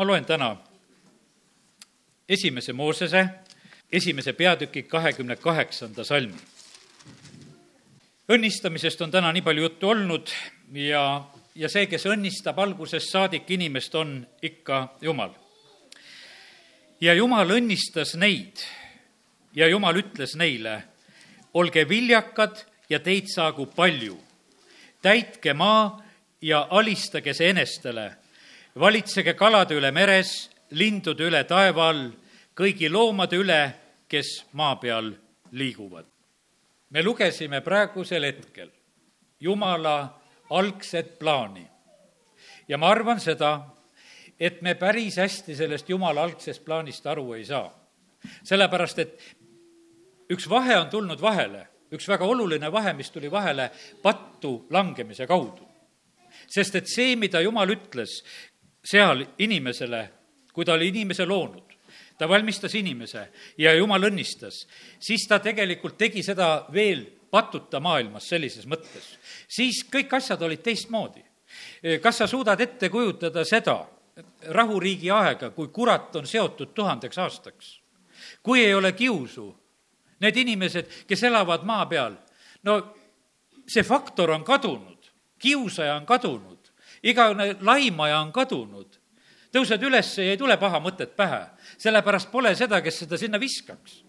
ma loen täna esimese Moosese esimese peatüki kahekümne kaheksanda salmi. õnnistamisest on täna nii palju juttu olnud ja, ja see, kes õnnistab algusest saadik inimest, on ikka Jumal. ja Jumal õnnistas neid ja Jumal ütles neile, olge viljakad ja teid saagu palju. täitke maa ja alistage see enestele. Valitsege kalade üle meres, lindude üle taeva all, kõigi loomade üle, kes maa peal liiguvad. me lugesime praegusel hetkel Jumala algset plaani. ja ma arvan seda, et me päris hästi sellest Jumala algsest plaanist aru ei saa. sellepärast, et üks vahe on tulnud vahele, üks väga oluline vahe, mis tuli vahele pattu langemise kaudu. sest et see, mida Jumal ütles seal inimesele, kui ta oli inimese loonud, ta valmistas inimese ja Jumal õnnistas, siis ta tegelikult tegi seda veel patuta maailmas sellises mõttes. siis kõik asjad olid teistmoodi. kas sa suudad ette kujutada seda rahuriigi aega, kui kurat on seotud tuhandeks aastaks? kui ei ole kiusu, need inimesed, kes elavad maa peal, no see faktor on kadunud, kiusaja on kadunud, igavene laimaja on kadunud, tõused üles ja ei tule paha mõtet pähe, sellepärast pole seda, kes seda sinna viskaks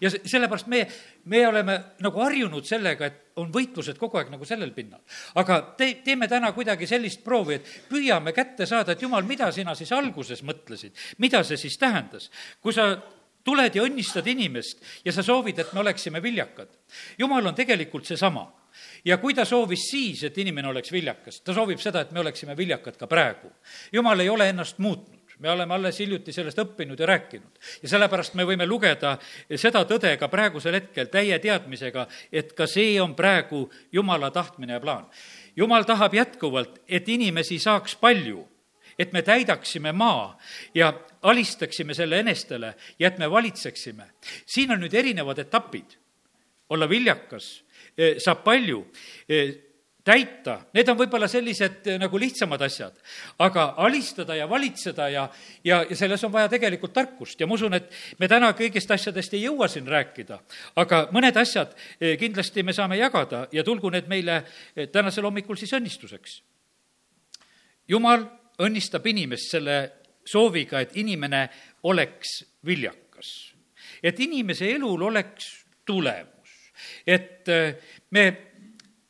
ja sellepärast me, me oleme nagu harjunud sellega, et on võitlused kogu aeg nagu sellel pinnal. aga te, teeme täna kuidagi sellist proovi, et püüame kätte saada, et jumal, mida sina siis alguses mõtlesid, mida see siis tähendas? kui sa tuled ja õnnistad inimest ja sa soovid, et me oleksime viljakad. jumal on tegelikult seesama. Ja kui ta soovis siis, et inimene oleks viljakas, ta soovib seda, et me oleksime viljakad ka praegu. jumal ei ole ennast muutnud me oleme alles hiljuti sellest õppinud ja rääkinud. ja sellepärast me võime lugeda seda tõde ka praegusel hetkel täie teadmisega, et ka see on praegu Jumala tahtmine ja plaan. Jumal tahab jätkuvalt, et inimesi saaks palju et me täidaksime maa ja alistaksime selle enestele ja et me valitseksime. siin on nüüd erinevad etapid. olla viljakas, saab palju, eh, täita, need on võib-olla sellised eh, nagu lihtsamad asjad. aga alistada ja valitseda ja, ja, ja selles on vaja tegelikult tarkust ja ma usun, et me täna kõigist asjadest ei jõua siin rääkida, aga mõned asjad kindlasti me saame jagada ja tulgu need meile tänasel hommikul siis õnnistuseks. jumal õnnistab inimest selle sooviga, et inimene oleks viljakas. et inimese elul oleks tulemus. Et äh, me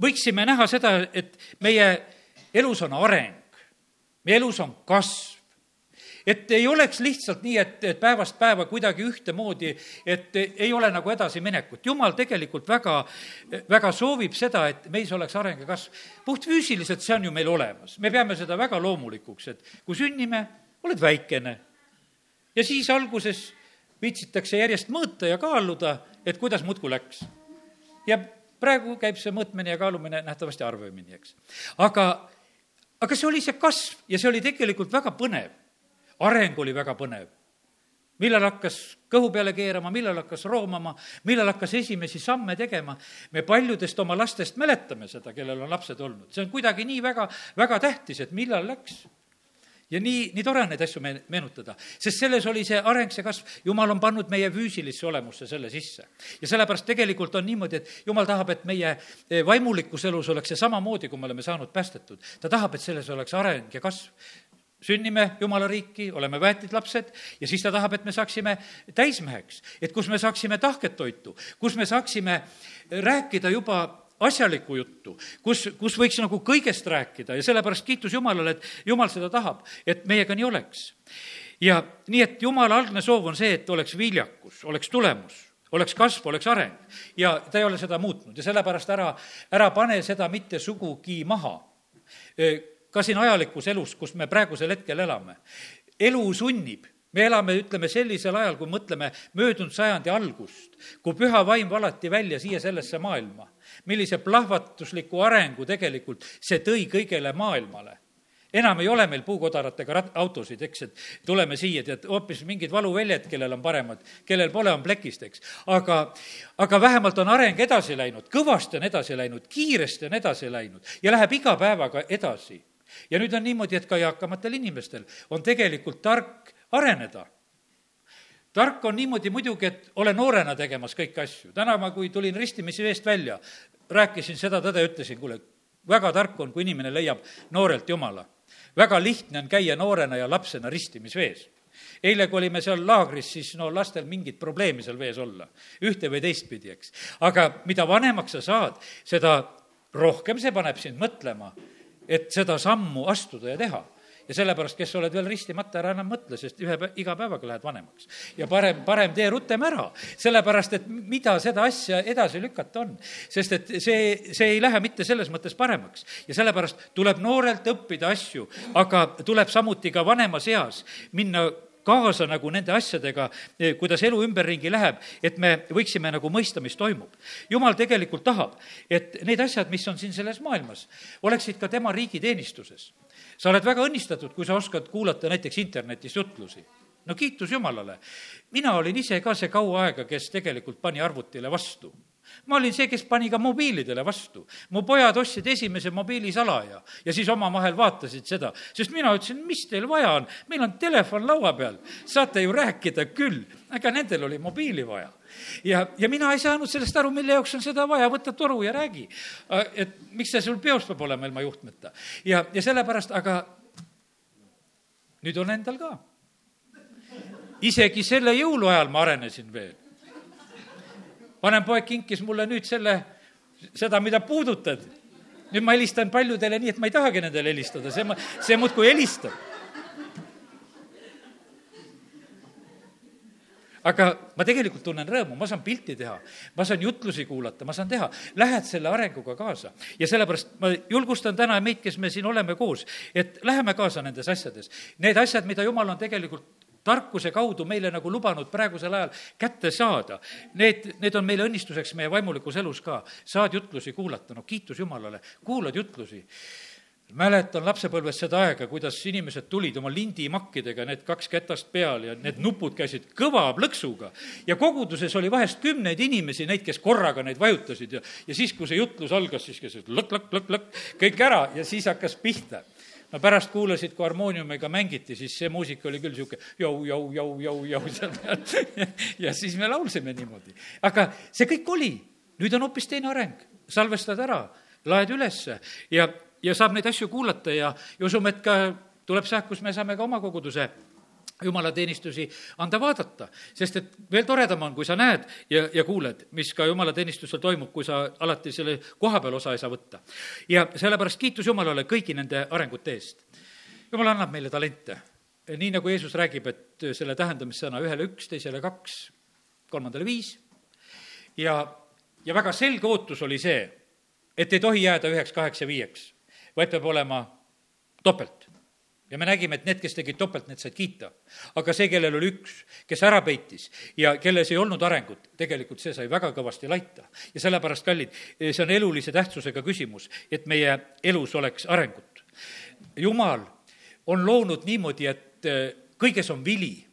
võiksime näha seda, et meie elus on areng, meie elus on kasv, et ei oleks lihtsalt nii, et, et päevast päeva kuidagi ühtemoodi, et ei ole nagu edasiminekut. jumal tegelikult väga, väga soovib seda, et meis oleks areng ja kasv. puhtfüüsiliselt see on ju meil olemas, me peame seda väga loomulikuks, et kui sünnime, oled väikene. ja siis alguses viitsitakse järjest mõõta ja kaaluda, et kuidas muudkui läks. Ja praegu käib see mõõtmine ja kaalumine nähtavasti arvamine, eks. aga, aga see oli see kasv ja see oli tegelikult väga põnev areng oli väga põnev. millal hakkas kõhu peale keerama, millal hakkas roomama, millal hakkas esimesi samme tegema. me paljudest oma lastest mäletame seda, kellel on lapsed olnud, see on kuidagi nii väga, väga tähtis, et millal läks ja nii, nii tore on neid asju me-, meenutada, sest selles oli see areng, see kasv, jumal on pannud meie füüsilisse olemusse selle sisse. ja sellepärast tegelikult on niimoodi, et jumal tahab, et meie eh, vaimulikus elus oleks see samamoodi, kui me oleme saanud päästetud. ta tahab, et selles oleks areng ja kasv sünnime Jumala riiki, oleme väetid lapsed ja siis ta tahab, et me saaksime täismeheks, et kus me saaksime tahket toitu, kus me saaksime rääkida juba asjalikku juttu, kus, kus võiks nagu kõigest rääkida ja sellepärast kiitus Jumalale, et Jumal seda tahab, et meiega nii oleks. ja nii, et Jumala algne soov on see, et oleks viljakus, oleks tulemus oleks kasv, oleks areng ja ta ei ole seda muutnud ja sellepärast ära, ära pane seda mitte sugugi maha ka siin ajalikus elus, kus me praegusel hetkel elame. elu sunnib, me elame, ütleme, sellisel ajal, kui mõtleme möödunud sajandi algust, kui püha vaim valati välja siia sellesse maailma, millise plahvatusliku arengu tegelikult see tõi kõigele maailmale. Enam ei ole meil puukodaratega rat-, autosid, eks, et tuleme siia, tead, hoopis mingid valuväljad, kellel on paremad, kellel pole, on plekist, eks. aga, aga vähemalt on areng edasi läinud, kõvasti on edasi läinud, kiiresti on edasi läinud ja läheb iga päevaga edasi. Ja nüüd on niimoodi, et ka eakamatel inimestel on tegelikult tark areneda tark on niimoodi muidugi, et ole noorena tegemas kõiki asju. täna ma, kui tulin ristimisi veest välja, rääkisin seda tõde, ütlesin, kuule, väga tark on, kui inimene leiab noorelt Jumala. väga lihtne on käia noorena ja lapsena ristimisvees eile, kui olime seal laagris, siis no lastel mingit probleemi seal vees olla, ühte või teistpidi, eks. aga mida vanemaks sa saad, seda rohkem see paneb sind mõtlema, et seda sammu astuda ja teha ja sellepärast, kes oled veel ristimata, ära enam mõtle, sest ühe, iga päevaga lähed vanemaks. ja parem, parem tee rutem ära, sellepärast et mida seda asja edasi lükata on. sest et see, see ei lähe mitte selles mõttes paremaks ja sellepärast tuleb noorelt õppida asju, aga tuleb samuti ka vanemas eas minna kaasa nagu nende asjadega, kuidas elu ümberringi läheb, et me võiksime nagu mõista, mis toimub. jumal tegelikult tahab, et need asjad, mis on siin selles maailmas, oleksid ka tema riigi teenistuses sa oled väga õnnistatud, kui sa oskad kuulata näiteks internetis jutlusi. no kiitus Jumalale. mina olin ise ka see kaua aega, kes tegelikult pani arvutile vastu ma olin see, kes pani ka mobiilidele vastu. mu pojad ostsid esimese mobiilisalaja ja siis omavahel vaatasid seda, sest mina ütlesin, mis teil vaja on, meil on telefon laua peal, saate ju rääkida küll, aga nendel oli mobiili vaja. Ja, ja mina ei saanud sellest aru, mille jaoks on seda vaja, võta toru ja räägi. et miks see sul peos peab olema ilma juhtmeta. ja, ja sellepärast, aga nüüd on endal ka. isegi selle jõuluajal ma arenesin veel vanem poeg kinkis mulle nüüd selle, seda, mida puudutad. nüüd ma helistan paljudele nii, et ma ei tahagi nendele helistada, see, see muudkui helistab. Aga ma tegelikult tunnen rõõmu, ma saan pilti teha, ma saan jutlusi kuulata, ma saan teha, lähed selle arenguga kaasa. ja sellepärast ma julgustan täna meid, kes me siin oleme koos, et läheme kaasa nendes asjades. Need asjad, mida Jumal on tegelikult tarkuse kaudu meile nagu lubanud praegusel ajal kätte saada. Need, need on meile õnnistuseks meie vaimulikus elus ka. saad jutlusi kuulata, no kiitus Jumalale, kuulad jutlusi mäletan lapsepõlves seda aega, kuidas inimesed tulid oma lindimakkidega, need kaks kätast peal ja need nupud käisid kõva plõksuga. ja koguduses oli vahest kümneid inimesi, neid, kes korraga neid vajutasid ja, ja siis, kui see jutlus algas, siis käisid lõkk-lõkk-lõkk-lõkk, kõik ära ja siis hakkas pihta no pärast kuulasid, kui harmooniumiga mängiti, siis see muusika oli küll niisugune jau, jau, jau, jau, jau seal peal. ja siis me laulsime niimoodi. aga see kõik oli, nüüd on hoopis teine areng. salvestad ära, laed ülesse ja, ja saab neid asju kuulata ja, ja usume, et ka tuleb see aeg, kus me saame ka oma koguduse jumalateenistusi anda vaadata, sest et veel toredam on, kui sa näed ja, ja kuuled, mis ka jumalateenistusel toimub, kui sa alati selle koha peal osa ei saa võtta. ja sellepärast kiitus Jumalale kõigi nende arengute eest. Jumal annab meile talente. nii nagu Jeesus räägib, et selle tähendamissõna ühele üks, teisele kaks, kolmandale viis ja, ja väga selge ootus oli see, et ei tohi jääda üheks, kaheks ja viieks, vaid peab olema topelt ja me nägime, et need, kes tegid topelt, need said kiita. aga see, kellel oli üks, kes ära peitis ja kelles ei olnud arengut, tegelikult see sai väga kõvasti laita. ja sellepärast, kallid, see on elulise tähtsusega küsimus, et meie elus oleks arengut. jumal on loonud niimoodi, et kõiges on vili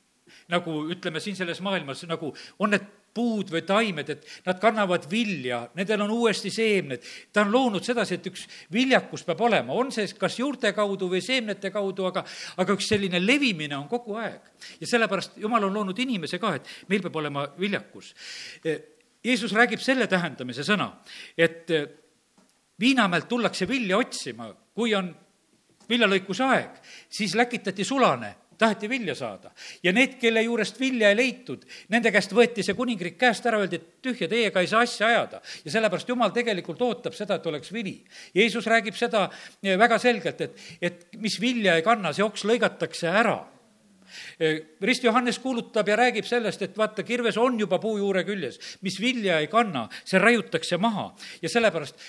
nagu ütleme siin selles maailmas, nagu on need puud või taimed, et nad kannavad vilja, nendel on uuesti seemned. ta on loonud sedasi, et üks viljakus peab olema, on see kas juurte kaudu või seemnete kaudu, aga, aga üks selline levimine on kogu aeg. ja sellepärast Jumal on loonud inimese ka, et meil peab olema viljakus. Jeesus räägib selle tähendamise sõna, et viinamäelt tullakse vilja otsima, kui on viljalõikuse aeg, siis läkitati sulane taheti vilja saada. ja need, kelle juurest vilja ei leitud, nende käest võeti see kuningriik käest ära, öeldi, et tühja, teiega ei saa asja ajada. ja sellepärast Jumal tegelikult ootab seda, et oleks vili. Jeesus räägib seda eh, väga selgelt, et, et mis vilja ei kanna, see oks lõigatakse ära eh, Rist Johannes kuulutab ja räägib sellest, et vaata, kirves on juba puu juure küljes, mis vilja ei kanna, see raiutakse maha ja sellepärast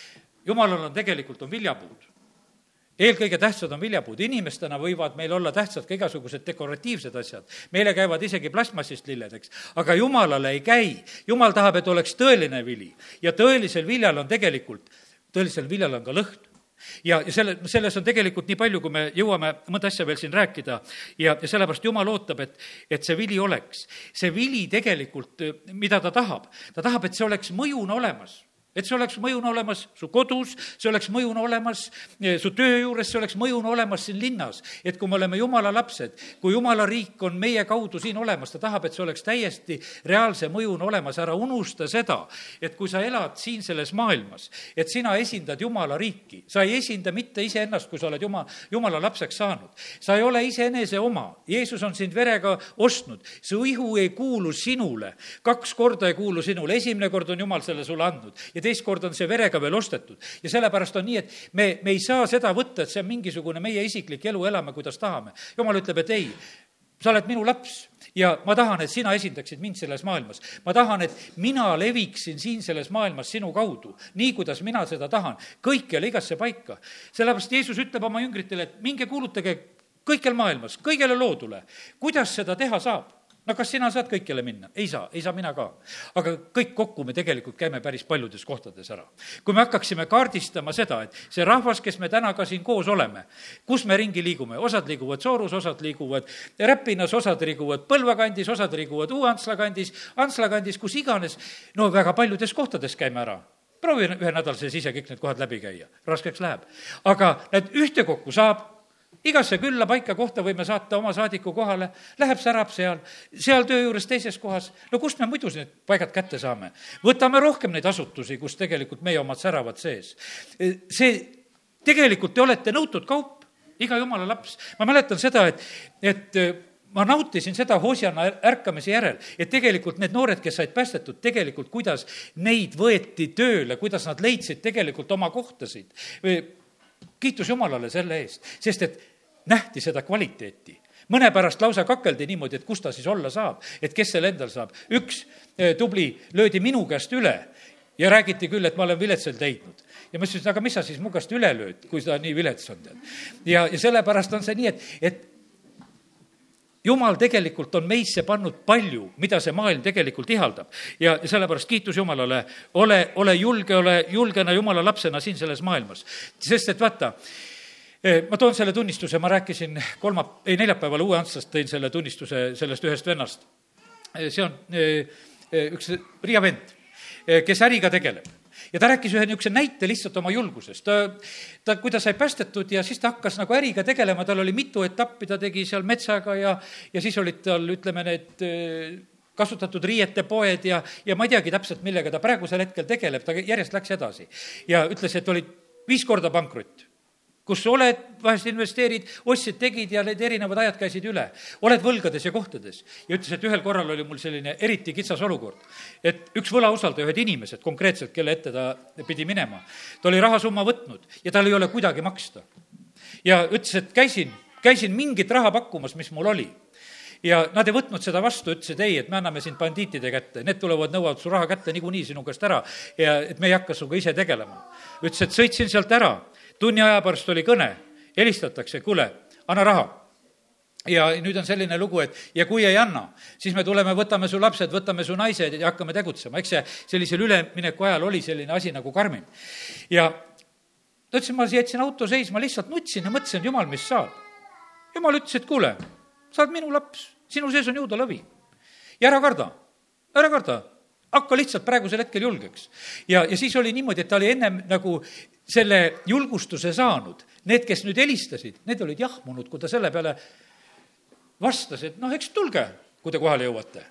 jumalal on tegelikult, on viljapuud eelkõige tähtsad on viljapuud, inimestena võivad meil olla tähtsad ka igasugused dekoratiivsed asjad. meile käivad isegi plastmassist lilled, eks, aga jumalale ei käi. jumal tahab, et oleks tõeline vili. Ja tõelisel viljal on tegelikult, tõelisel viljal on ka lõhn. Ja, ja selle, selles on tegelikult nii palju, kui me jõuame mõnda asja veel siin rääkida. Ja, ja sellepärast Jumal ootab, et, et see vili oleks. see vili tegelikult, mida ta tahab, ta tahab, et see oleks mõjuna olemas et see oleks mõjuna olemas su kodus, see oleks mõjuna olemas eh, su töö juures, see oleks mõjuna olemas siin linnas. et kui me oleme jumala lapsed, kui jumala riik on meie kaudu siin olemas, ta tahab, et see oleks täiesti reaalse mõjuna olemas, ära unusta seda, et kui sa elad siin selles maailmas, et sina esindad jumala riiki, sa ei esinda mitte iseennast, kui sa oled juma, jumala lapseks saanud. sa ei ole iseenese oma, Jeesus on sind verega ostnud, su ihu ei kuulu sinule, kaks korda ei kuulu sinule, esimene kord on Jumal selle sulle andnud ja teist korda on see verega veel ostetud. ja sellepärast on nii, et me, me ei saa seda võtta, et see on mingisugune meie isiklik elu, elame, kuidas tahame. jumal ütleb, et ei, sa oled minu laps ja ma tahan, et sina esindaksid mind selles maailmas. ma tahan, et mina leviksin siin selles maailmas sinu kaudu, nii kuidas mina seda tahan, kõikjale igasse paika. sellepärast Jeesus ütleb oma jüngritele, et minge kuulutage kõikjal maailmas, kõigele loodule. kuidas seda teha saab? No kas sina saad kõikjale minna? ei saa, ei saa mina ka. aga kõik kokku me tegelikult käime päris paljudes kohtades ära. kui me hakkaksime kaardistama seda, et see rahvas, kes me täna ka siin koos oleme, kus me ringi liigume, osad liiguvad Soorus, osad liiguvad Räpinas, osad liiguvad Põlva kandis, osad liiguvad Uue-Antsla kandis, Antsla kandis, kus iganes, no väga paljudes kohtades käime ära proovi ühe nädala sees ise kõik need kohad läbi käia, raskeks läheb. aga need ühtekokku saab igasse külla paika kohta võime saata oma saadiku kohale, läheb särab seal, seal töö juures teises kohas. no kust me muidu need paigad kätte saame? võtame rohkem neid asutusi, kus tegelikult meie omad säravad sees. see, tegelikult te olete nõutud kaup, iga jumala laps. ma mäletan seda, et, et ma nautisin seda Hosianna ärkamise järel, et tegelikult need noored, kes said päästetud, tegelikult kuidas neid võeti tööle, kuidas nad leidsid tegelikult oma kohtasid kiitus Jumalale selle eest, sest et nähti seda kvaliteeti mõne pärast lausa kakeldi niimoodi, et kus ta siis olla saab, et kes seal endal saab. üks eh, tubli löödi minu käest üle ja räägiti küll, et ma olen viletselt leidnud. ja ma ütlesin, aga mis sa siis mu käest üle lööd, kui ta nii vilets on, tead. ja, ja sellepärast on see nii, et, et jumal tegelikult on meisse pannud palju, mida see maailm tegelikult ihaldab. ja sellepärast kiitus Jumalale, ole, ole julge, ole julgena Jumala lapsena siin selles maailmas. sest et vaata, ma toon selle tunnistuse, ma rääkisin kolma, ei neljapäeval Uue-Antslast tõin selle tunnistuse sellest ühest vennast. Eh, see on eh, üks Riia vend, kes äriga tegeleb ja ta rääkis ühe niisuguse näite lihtsalt oma julgusest. ta, ta, kui ta sai päästetud ja siis ta hakkas nagu äriga tegelema, tal oli mitu etappi, ta tegi seal metsaga ja, ja siis olid tal, ütleme, need eh, kasutatud riiete poed ja, ja ma ei teagi täpselt, millega ta praegusel hetkel tegeleb, ta järjest läks edasi. ja ütles, et olid viis korda pankrot kus oled, vahest investeerid, ostsid, tegid ja need erinevad ajad käisid üle. oled võlgades ja kohtades. ja ütles, et ühel korral oli mul selline eriti kitsas olukord. et üks võlausaldaja, ühed inimesed konkreetselt, kelle ette ta pidi minema, ta oli rahasumma võtnud ja tal ei ole kuidagi maksta. ja ütles, et käisin, käisin mingit raha pakkumas, mis mul oli ja nad ei võtnud seda vastu, ütlesid ei, et me anname sind bandiitide kätte, need tulevad, nõuavad su raha kätte niikuinii sinu käest ära ja et me ei hakka sinuga ise tegelema. ütles, et sõitsin sealt ära tunni aja pärast oli kõne, helistatakse, kuule, anna raha ja nüüd on selline lugu, et ja kui ei anna, siis me tuleme, võtame su lapsed, võtame su naised ja hakkame tegutsema, eks see sellisel ülemineku ajal oli selline asi nagu karmim. ja ta ütles, ma jätsin auto seisma, lihtsalt nutsin ja mõtlesin, jumal, mis saab. jumal ütles, et kuule, sa oled minu laps, sinu sees on juuda lõvi. ja ära karda, ära karda, hakka lihtsalt praegusel hetkel julgeks. ja, ja siis oli niimoodi, et ta oli ennem nagu selle julgustuse saanud, need, kes nüüd helistasid, need olid jahmunud, kui ta selle peale vastas, et noh, eks tulge, kui te kohale jõuate.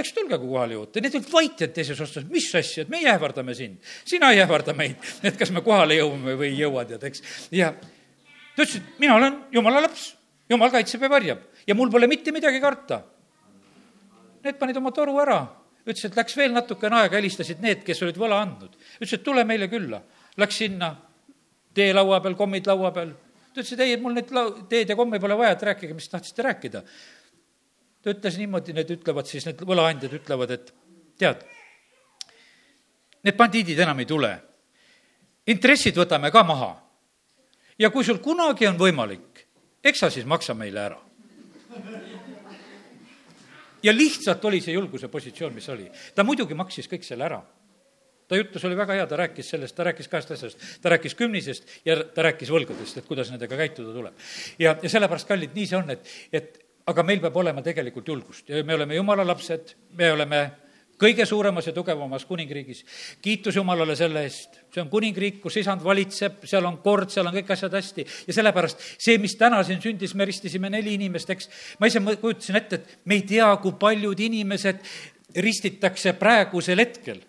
eks tulge, kui kohale jõuate, need olid vait, et teises otsas, mis asja, et meie ähvardame sind, sina ei ähvarda meid, et kas me kohale jõuame või ei jõua, tead, eks. ja ta ütles, et mina olen jumala laps, jumal kaitseb ja varjab ja mul pole mitte midagi karta. Need panid oma toru ära ütles, et läks veel natukene aega, helistasid need, kes olid võla andnud. ütles, et tule meile külla. Läks sinna, tee laua peal, kommid laua peal. ta ütles, et ei, et mul neid lau-, teed ja kommi pole vaja, et rääkige, mis tahtsite rääkida. ta ütles niimoodi, need ütlevad siis, need võlaandjad ütlevad, et tead, need bandiidid enam ei tule. intressid võtame ka maha. ja kui sul kunagi on võimalik, eks sa siis maksa meile ära ja lihtsalt oli see julguse positsioon, mis oli. ta muidugi maksis kõik selle ära ta jutlus oli väga hea, ta rääkis sellest, ta rääkis kahest asjast. ta rääkis kümnisest ja ta rääkis võlgadest, et kuidas nendega käituda tuleb. ja, ja sellepärast, kallid, nii see on, et, et aga meil peab olema tegelikult julgust ja me oleme jumala lapsed, me oleme kõige suuremas ja tugevamas kuningriigis. kiitus Jumalale selle eest. see on kuningriik, kus isand valitseb, seal on kord, seal on kõik asjad hästi ja sellepärast see, mis täna siin sündis, me ristisime neli inimest, eks. ma ise kujutasin ette, et me ei tea, kui paljud inimesed ristitakse praegusel hetkel,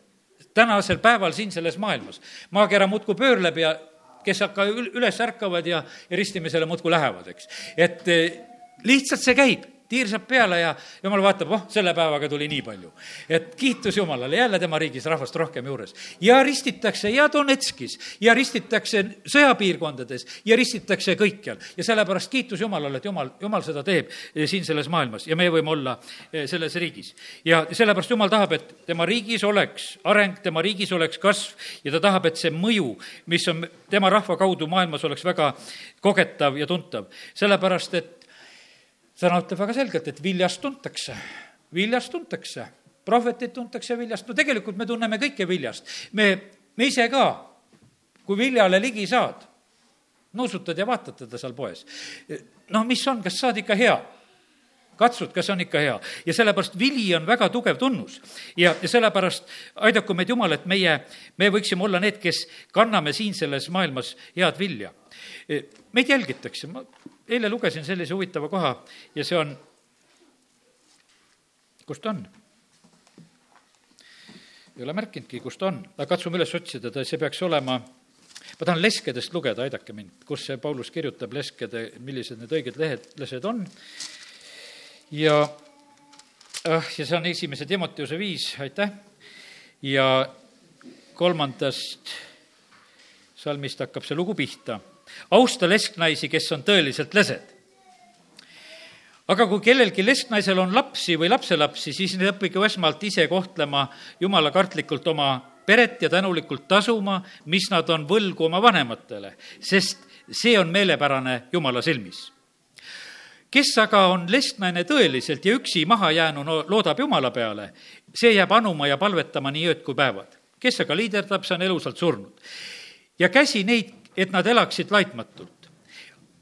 tänasel päeval siin selles maailmas. maakera muudkui pöörleb ja kes hakka üles ärkavad ja, ja ristimisele muudkui lähevad, eks. et eh, lihtsalt see käib tiir saab peale ja jumal vaatab, oh, selle päevaga tuli nii palju. et kiitus Jumalale, jälle tema riigis rahvast rohkem juures. ja ristitakse ja Donetskis ja ristitakse sõjapiirkondades ja ristitakse kõikjal. ja sellepärast kiitus Jumalale, et Jumal, Jumal seda teeb eh, siin selles maailmas ja meie võime olla eh, selles riigis. ja sellepärast Jumal tahab, et tema riigis oleks areng, tema riigis oleks kasv ja ta tahab, et see mõju, mis on tema rahva kaudu maailmas, oleks väga kogetav ja tuntav. sellepärast, et sõna ütleb väga selgelt, et viljast tuntakse, viljast tuntakse, prohveteid tuntakse viljast, no tegelikult me tunneme kõike viljast. me, me ise ka, kui viljale ligi saad, nuusutad ja vaatad teda seal poes. noh, mis on, kas saad ikka hea? katsud, kas on ikka hea. ja sellepärast vili on väga tugev tunnus. ja, ja sellepärast aidaku meid Jumal, et meie, me võiksime olla need, kes kanname siin selles maailmas head vilja. meid jälgitakse, ma eile lugesin sellise huvitava koha ja see on, kus ta on? ei ole märkinudki, kus ta on, aga katsume üles otsida, ta, see peaks olema, ma tahan leskedest lugeda, aidake mind, kus see Paulus kirjutab leskede, millised need õiged lehed, lesed on. ja ah, ja see on esimese Timoteuse viis, aitäh, ja kolmandast salmist hakkab see lugu pihta austa lesknaisi, kes on tõeliselt lesed. aga kui kellelgi lesknaisel on lapsi või lapselapsi, siis need õppige esmalt ise kohtlema jumalakartlikult oma peret ja tänulikult tasuma, mis nad on võlgu oma vanematele, sest see on meelepärane Jumala silmis kes aga on lesknaine tõeliselt ja üksi maha jäänu no, loodab Jumala peale, see jääb anuma ja palvetama nii ööd kui päevad. kes aga liiderdab, see on elusalt surnud. ja käsi neid et nad elaksid laitmatult.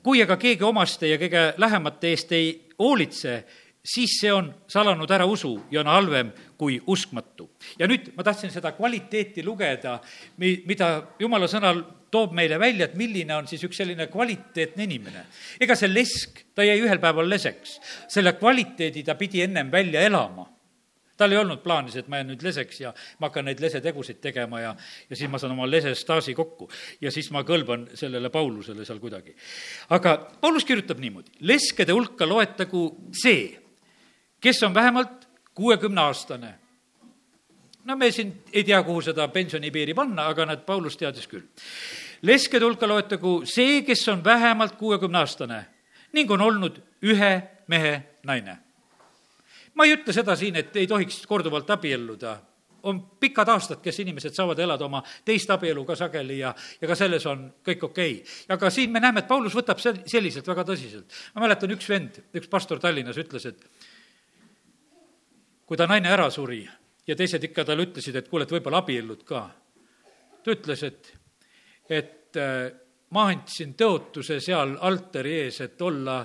kui aga keegi omaste ja kõige lähemate eest ei hoolitse, siis see on salanud ära usu ja on halvem kui uskmatu. ja nüüd ma tahtsin seda kvaliteeti lugeda, mi-, mida jumala sõnal toob meile välja, et milline on siis üks selline kvaliteetne inimene. ega see lesk, ta jäi ühel päeval leseks. selle kvaliteedi ta pidi ennem välja elama tal ei olnud plaanis, et ma jään nüüd leseks ja ma hakkan neid lesetegusid tegema ja, ja siis ma saan oma lesestaaži kokku. ja siis ma kõlban sellele Paulusele seal kuidagi. aga Paulus kirjutab niimoodi, leskede hulka loetagu see, kes on vähemalt kuuekümneaastane. no me siin ei tea, kuhu seda pensionipiiri panna, aga näed, Paulus teadis küll. leskede hulka loetagu see, kes on vähemalt kuuekümneaastane ning on olnud ühe mehe naine ma ei ütle seda siin, et ei tohiks korduvalt abielluda, on pikad aastad, kes inimesed saavad elada oma teist abielu ka sageli ja, ja ka selles on kõik okei okay.. aga siin me näeme, et Paulus võtab sel-, selliselt väga tõsiselt. ma mäletan, üks vend, üks pastor Tallinnas ütles, et kui ta naine ära suri ja teised ikka talle ütlesid, et kuule, et võib-olla abiellud ka. ta ütles, et, et äh, ma andsin tõotuse seal altari ees, et olla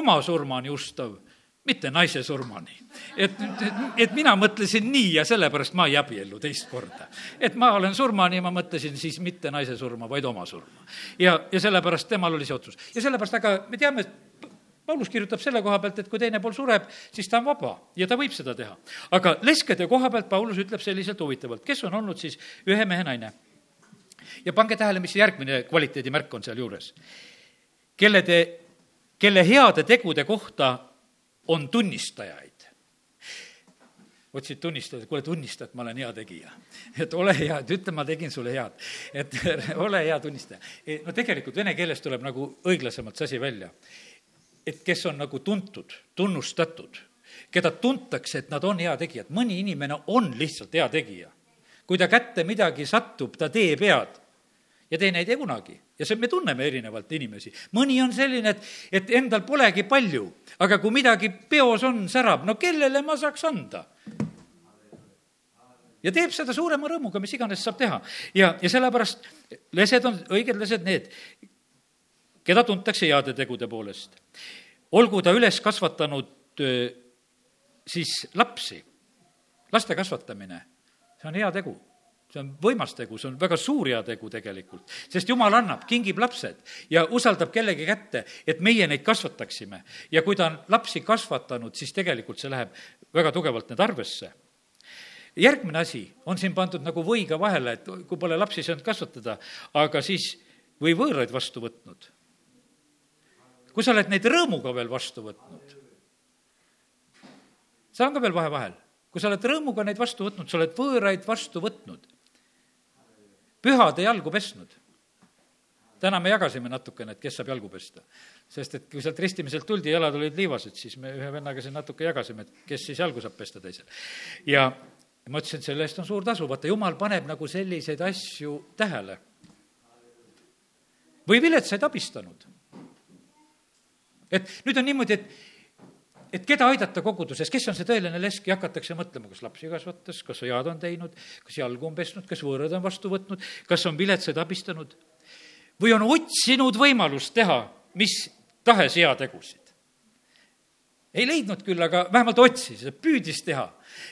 oma surmani ustav mitte naise surmani. et, et, mina mõtlesin nii ja sellepärast ma ei abiellu teist korda. et ma olen surmani ja ma mõtlesin siis mitte naise surma, vaid oma surma. ja, ja sellepärast temal oli see otsus. ja sellepärast, aga me teame, et Paulus kirjutab selle koha pealt, et kui teine pool sureb, siis ta on vaba ja ta võib seda teha. aga leskede koha pealt Paulus ütleb selliselt huvitavalt, kes on olnud siis ühe mehe naine. ja pange tähele, mis järgmine kvaliteedimärk on sealjuures. kelle te, kelle heade tegude kohta on tunnistajaid. otsid tunnistajat, kuule, tunnista, et ma olen hea tegija. et ole hea, et ütle, ma tegin sulle head. et ole hea tunnistaja. E, no tegelikult vene keeles tuleb nagu õiglasemalt see asi välja. et kes on nagu tuntud, tunnustatud, keda tuntakse, et nad on heategijad. mõni inimene on lihtsalt hea tegija. kui ta kätte midagi satub, ta teeb head ja teine ei tee kunagi. ja see, me tunneme erinevalt inimesi. mõni on selline, et, et endal polegi palju, aga kui midagi peos on, särab, no kellele ma saaks anda? ja teeb seda suurema rõõmuga, mis iganes saab teha. ja, ja sellepärast lesed on, õiged lesed need, keda tuntakse heade tegude poolest. olgu ta üles kasvatanud siis lapsi laste kasvatamine, see on hea tegu see on võimas tegu, see on väga suur heategu tegelikult, sest jumal annab, kingib lapsed ja usaldab kellegi kätte, et meie neid kasvataksime. ja kui ta on lapsi kasvatanud, siis tegelikult see läheb väga tugevalt nüüd arvesse. järgmine asi on siin pandud nagu võiga vahele, et kui pole lapsi saanud kasvatada, aga siis või võõraid vastu võtnud. kui sa oled neid rõõmuga veel vastu võtnud, see on ka veel vahe vahel kui sa oled rõõmuga neid vastu võtnud, sa oled võõraid vastu võtnud pühade jalgu pesnud. täna me jagasime natukene, et kes saab jalgu pesta. sest et kui sealt ristimiselt tuldi, jalad olid liivased, siis me ühe vennaga siin natuke jagasime, et kes siis jalgu saab pesta teisel. ja ma ütlesin, et selle eest on suur tasu, vaata jumal paneb nagu selliseid asju tähele. või viletsaid abistanud. et nüüd on niimoodi, et et keda aidata koguduses, kes on see tõeline lesk ja hakatakse mõtlema, kas lapsi kasvatas, kas head on teinud, kas jalgu on pesnud, kas võõrad on vastu võtnud, kas on viletsaid abistanud või on otsinud võimalust teha mis tahes heategusid. ei leidnud küll, aga vähemalt otsis, püüdis teha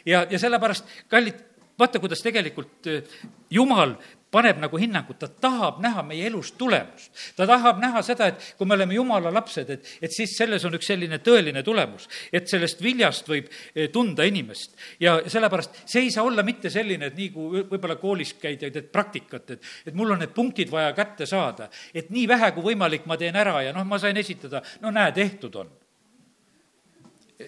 ja, ja sellepärast, kallid, vaata, kuidas tegelikult eh, Jumal paneb nagu hinnangut, ta tahab näha meie elus tulemust. ta tahab näha seda, et kui me oleme jumala lapsed, et, et siis selles on üks selline tõeline tulemus, et sellest viljast võib eh, tunda inimest. ja sellepärast see ei saa olla mitte selline, et nii kui võib-olla koolis käid ja teed praktikat, et, et mul on need punktid vaja kätte saada, et nii vähe kui võimalik ma teen ära ja noh, ma sain esitada, no näe, tehtud on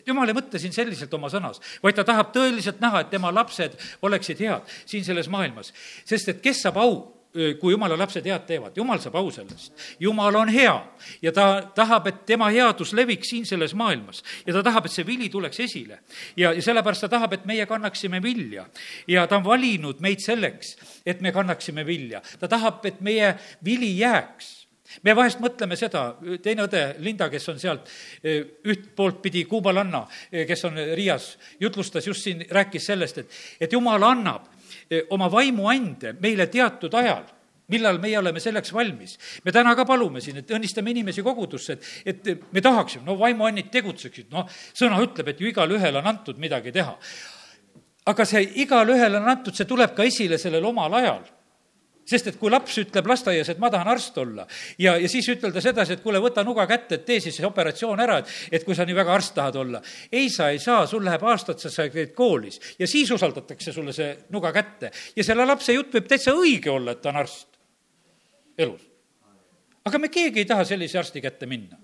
jumal ei mõtle siin selliselt oma sõnas, vaid ta tahab tõeliselt näha, et tema lapsed oleksid head siin selles maailmas. sest et kes saab au, kui jumala lapsed head teevad, jumal saab au sellest. jumal on hea ja ta tahab, et tema headus leviks siin selles maailmas ja ta tahab, et see vili tuleks esile. ja, ja sellepärast ta tahab, et meie kannaksime vilja ja ta on valinud meid selleks, et me kannaksime vilja. ta tahab, et meie vili jääks me vahest mõtleme seda, teine õde, Linda, kes on sealt üht poolt pidi kuubalanna, kes on Riias, jutlustas just siin, rääkis sellest, et, et jumal annab oma vaimuande meile teatud ajal millal meie oleme selleks valmis. me täna ka palume siin, et õnnistame inimesi kogudusse, et, et me tahaksime, no vaimuannid tegutseksid, noh, sõna ütleb, et ju igalühel on antud midagi teha. aga see igalühele on antud, see tuleb ka esile sellel omal ajal sest et kui laps ütleb lasteaias, et ma tahan arst olla ja, ja siis ütelda sedasi, et kuule, võta nuga kätte, et tee siis operatsioon ära, et, et kui sa nii väga arst tahad olla. ei, sa ei saa, sul läheb aastad, sa käid koolis ja siis usaldatakse sulle see nuga kätte. ja selle lapse jutt võib täitsa õige olla, et ta on arst elus aga me keegi ei taha sellise arsti kätte minna.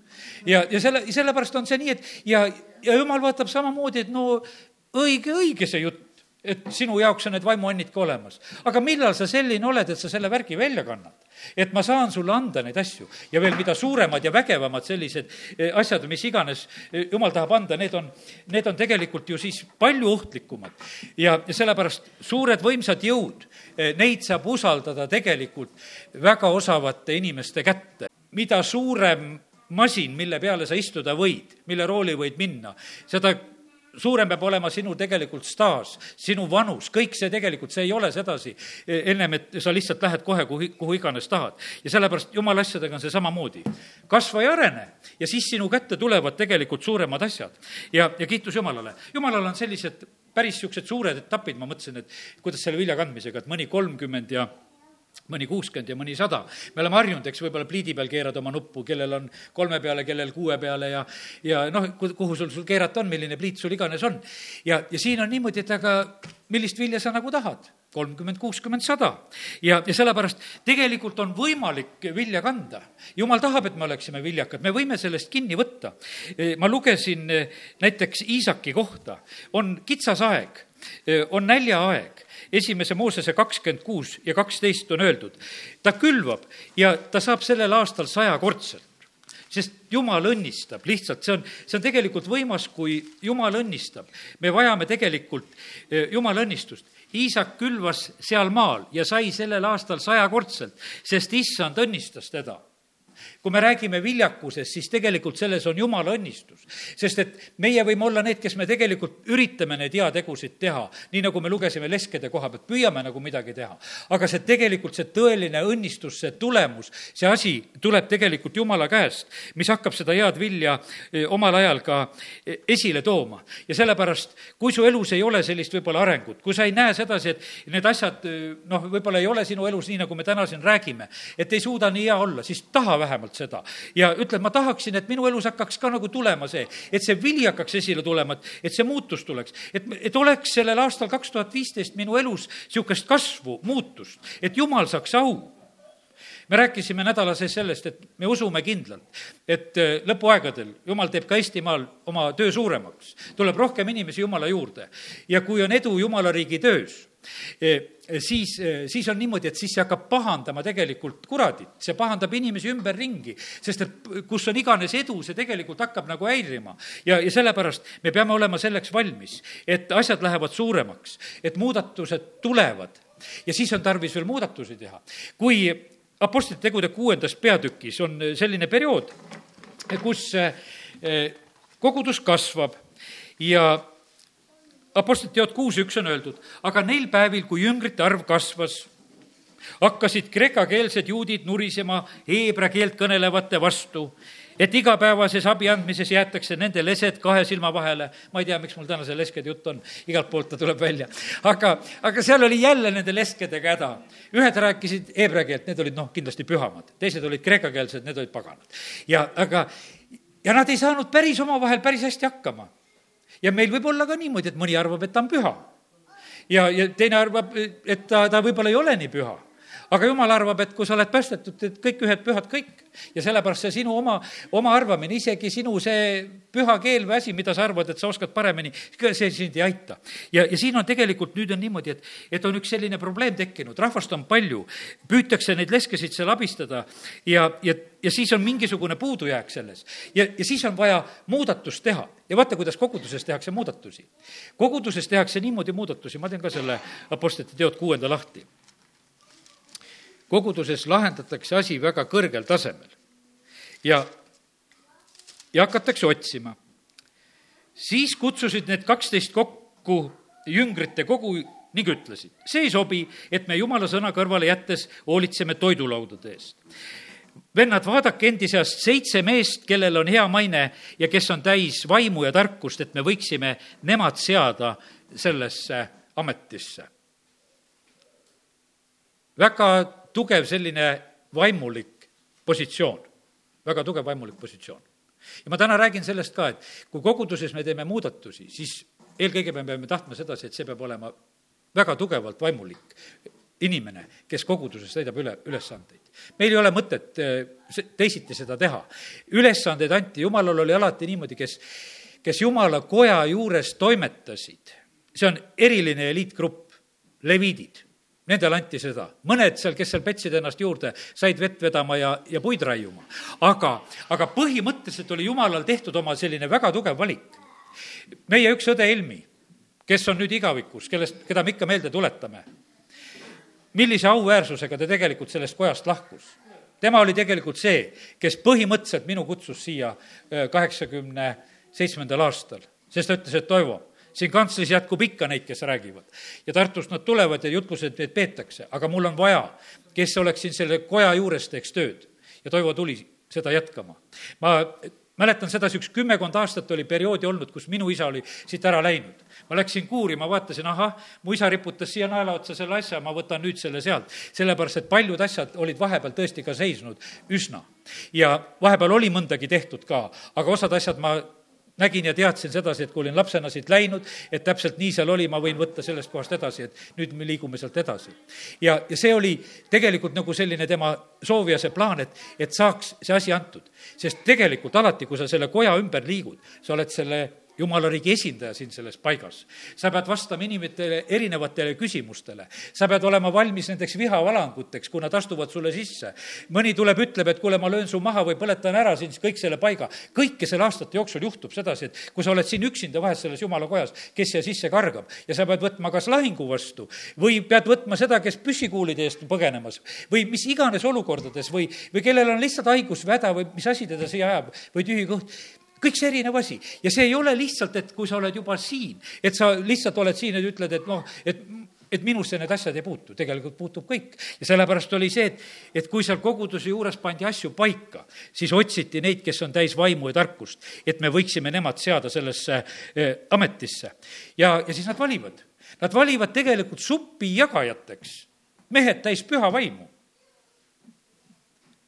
ja, ja selle, sellepärast on see nii, et ja, ja jumal vaatab samamoodi, et no õige, õige see jutt et sinu jaoks on need vaimuannid ka olemas. aga millal sa selline oled, et sa selle värgi välja kannad? et ma saan sulle anda neid asju ja veel mida suuremad ja vägevamad sellised eh, asjad, mis iganes eh, jumal tahab anda, need on, need on tegelikult ju siis palju ohtlikumad. ja, ja sellepärast suured võimsad jõud, eh, neid saab usaldada tegelikult väga osavate inimeste kätte. mida suurem masin, mille peale sa istuda võid, mille rooli võid minna, seda suurem peab olema sinu tegelikult staaž, sinu vanus, kõik see tegelikult, see ei ole sedasi e, ennem, et sa lihtsalt lähed kohe, kuhu, kuhu iganes tahad. ja sellepärast jumala asjadega on see samamoodi. kasva ja arene ja siis sinu kätte tulevad tegelikult suuremad asjad. ja, ja kiitus Jumalale. Jumalal on sellised päris niisugused suured etapid, ma mõtlesin, et kuidas selle vilja kandmisega, et mõni kolmkümmend ja mõni kuuskümmend ja mõni sada. me oleme harjunud, eks, võib-olla pliidi peal keerad oma nuppu, kellel on kolme peale, kellel kuue peale ja ja noh, kuhu sul, sul keerata on, milline pliit sul iganes on. ja, ja siin on niimoodi, et aga millist vilja sa nagu tahad? Kolmkümmend, kuuskümmend, sada. ja, ja sellepärast tegelikult on võimalik vilja kanda. jumal tahab, et me oleksime viljakad, me võime sellest kinni võtta. ma lugesin näiteks Iisaki kohta, on kitsas aeg, on näljaaeg esimese Moosese kakskümmend kuus ja kaksteist on öeldud, ta külvab ja ta saab sellel aastal sajakordselt sest Jumal õnnistab, lihtsalt see on, see on tegelikult võimas, kui Jumal õnnistab. me vajame tegelikult Jumala õnnistust. Iisak külvas seal maal ja sai sellel aastal sajakordselt, sest issand õnnistas teda kui me räägime viljakusest, siis tegelikult selles on jumala õnnistus. sest et meie võime olla need, kes me tegelikult üritame neid heategusid teha, nii nagu me lugesime leskede koha pealt, püüame nagu midagi teha. aga see tegelikult, see tõeline õnnistus, see tulemus, see asi tuleb tegelikult jumala käest, mis hakkab seda head vilja eh, omal ajal ka eh, esile tooma. ja sellepärast, kui su elus ei ole sellist võib-olla arengut, kui sa ei näe sedasi, et need asjad eh, noh, võib-olla ei ole sinu elus nii, nagu me täna siin räägime, et ei suuda nii hea olla, siis taha vähemalt seda. ja ütle, et ma tahaksin, et minu elus hakkaks ka nagu tulema see, et see vili hakkaks esile tulema, et, et see muutus tuleks. et, et oleks sellel aastal kaks tuhat viisteist minu elus niisugust kasvu, muutust, et jumal saaks au me rääkisime nädala sees sellest, et me usume kindlalt, et äh, lõpuaegadel Jumal teeb ka Eestimaal oma töö suuremaks, tuleb rohkem inimesi Jumala juurde ja kui on edu Jumala riigi töös, siis, siis on niimoodi, et siis see hakkab pahandama tegelikult kuradit, see pahandab inimesi ümberringi, sest et kus on iganes edu, see tegelikult hakkab nagu häirima. ja, ja sellepärast me peame olema selleks valmis, et asjad lähevad suuremaks, et muudatused tulevad ja siis on tarvis veel muudatusi teha. kui Apostlite tegude kuuendas peatükis on selline periood, kus kogudus kasvab ja Apostlite teod kuus üks on öeldud, aga neil päevil, kui jüngrite arv kasvas, hakkasid kreekakeelsed juudid nurisema heebra keelt kõnelevate vastu, et igapäevases abi andmises jäetakse nende lesed kahe silma vahele. ma ei tea, miks mul täna see leskede jutt on, igalt poolt ta tuleb välja. aga, aga seal oli jälle nende leskedega häda. ühed rääkisid heebra keelt, need olid noh, kindlasti pühamad, teised olid kreekakeelsed, need olid paganad. ja aga, ja nad ei saanud päris omavahel päris hästi hakkama ja meil võib olla ka niimoodi, et mõni arvab, et ta on püha. ja, ja teine arvab, et ta, ta võib-olla ei ole nii püha aga jumal arvab, et kui sa oled päästetud, et kõik ühed pühad kõik. ja sellepärast see sinu oma, oma arvamine, isegi sinu see püha keel või asi, mida sa arvad, et sa oskad paremini, see sind ei aita. ja, ja siin on tegelikult, nüüd on niimoodi, et, et on üks selline probleem tekkinud, rahvast on palju, püütakse neid leskesid seal abistada ja, ja, ja siis on mingisugune puudujääk selles. ja, ja siis on vaja muudatust teha. ja vaata, kuidas koguduses tehakse muudatusi. koguduses tehakse niimoodi muudatusi, ma teen ka selle Apostlite teod kuuenda lahti koguduses lahendatakse asi väga kõrgel tasemel ja, ja hakatakse otsima. siis kutsusid need kaksteist kokku jüngrite kogu ning ütlesid, see ei sobi, et me jumala sõna kõrvale jättes hoolitseme toidulaudade eest. vennad, vaadake endi seast seitse meest, kellel on hea maine ja kes on täis vaimu ja tarkust, et me võiksime nemad seada sellesse ametisse. väga tugev selline vaimulik positsioon, väga tugev vaimulik positsioon. ja ma täna räägin sellest ka, et kui koguduses me teeme muudatusi, siis eelkõige me peame tahtma sedasi, et see peab olema väga tugevalt vaimulik inimene, kes koguduses täidab üle, ülesandeid. meil ei ole mõtet äh, teisiti seda teha. ülesandeid anti, jumalal oli alati niimoodi, kes, kes jumala koja juures toimetasid, see on eriline eliitgrupp, leviidid Nendele anti seda. mõned seal, kes seal petsid ennast juurde, said vett vedama ja, ja puid raiuma. aga, aga põhimõtteliselt oli jumalal tehtud oma selline väga tugev valik. meie üks õde Helmi, kes on nüüd igavikus, kellest, keda me ikka meelde tuletame, millise auväärsusega ta tegelikult sellest kojast lahkus tema oli tegelikult see, kes põhimõtteliselt minu kutsus siia äh, kaheksakümne seitsmendal aastal, sest ta ütles, et Toivo, siin kantslis jätkub ikka neid, kes räägivad. ja Tartust nad tulevad ja jutlused neid peetakse, aga mul on vaja, kes oleks siin selle koja juures, teeks tööd. ja Toivo tuli seda jätkama. ma mäletan sedasi, üks kümmekond aastat oli perioodi olnud, kus minu isa oli siit ära läinud. ma läksin kuuri, ma vaatasin, ahah, mu isa riputas siia naela otsa selle asja, ma võtan nüüd selle sealt. sellepärast, et paljud asjad olid vahepeal tõesti ka seisnud üsna. ja vahepeal oli mõndagi tehtud ka, aga osad asjad ma nägin ja teadsin sedasi, et kui olin lapsena siit läinud, et täpselt nii seal oli, ma võin võtta sellest kohast edasi, et nüüd me liigume sealt edasi. ja, ja see oli tegelikult nagu selline tema soov ja see plaan, et, et saaks see asi antud. sest tegelikult alati, kui sa selle koja ümber liigud, sa oled selle jumala riigi esindaja siin selles paigas. sa pead vastama inimestele erinevatele küsimustele. sa pead olema valmis nendeks vihavalanguteks, kui nad astuvad sulle sisse. mõni tuleb, ütleb, et kuule, ma löön su maha või põletan ära siin kõik selle paiga. kõike selle aastate jooksul juhtub sedasi, et kui sa oled siin üksinda vahest selles jumala kojas, kes siia sisse kargab ja sa pead võtma kas lahingu vastu või pead võtma seda, kes püssikuulide eest põgenemas või mis iganes olukordades või, või kellel on lihtsalt haigus või häda või mis asi teda siia ajab või tühi kõht kõik see erinev asi ja see ei ole lihtsalt, et kui sa oled juba siin, et sa lihtsalt oled siin ja ütled, et noh, et et minusse need asjad ei puutu, tegelikult puutub kõik. ja sellepärast oli see, et, et kui seal koguduse juures pandi asju paika, siis otsiti neid, kes on täis vaimu ja tarkust, et me võiksime nemad seada sellesse eh, ametisse. ja, ja siis nad valivad. Nad valivad tegelikult suppi jagajateks mehed täis püha vaimu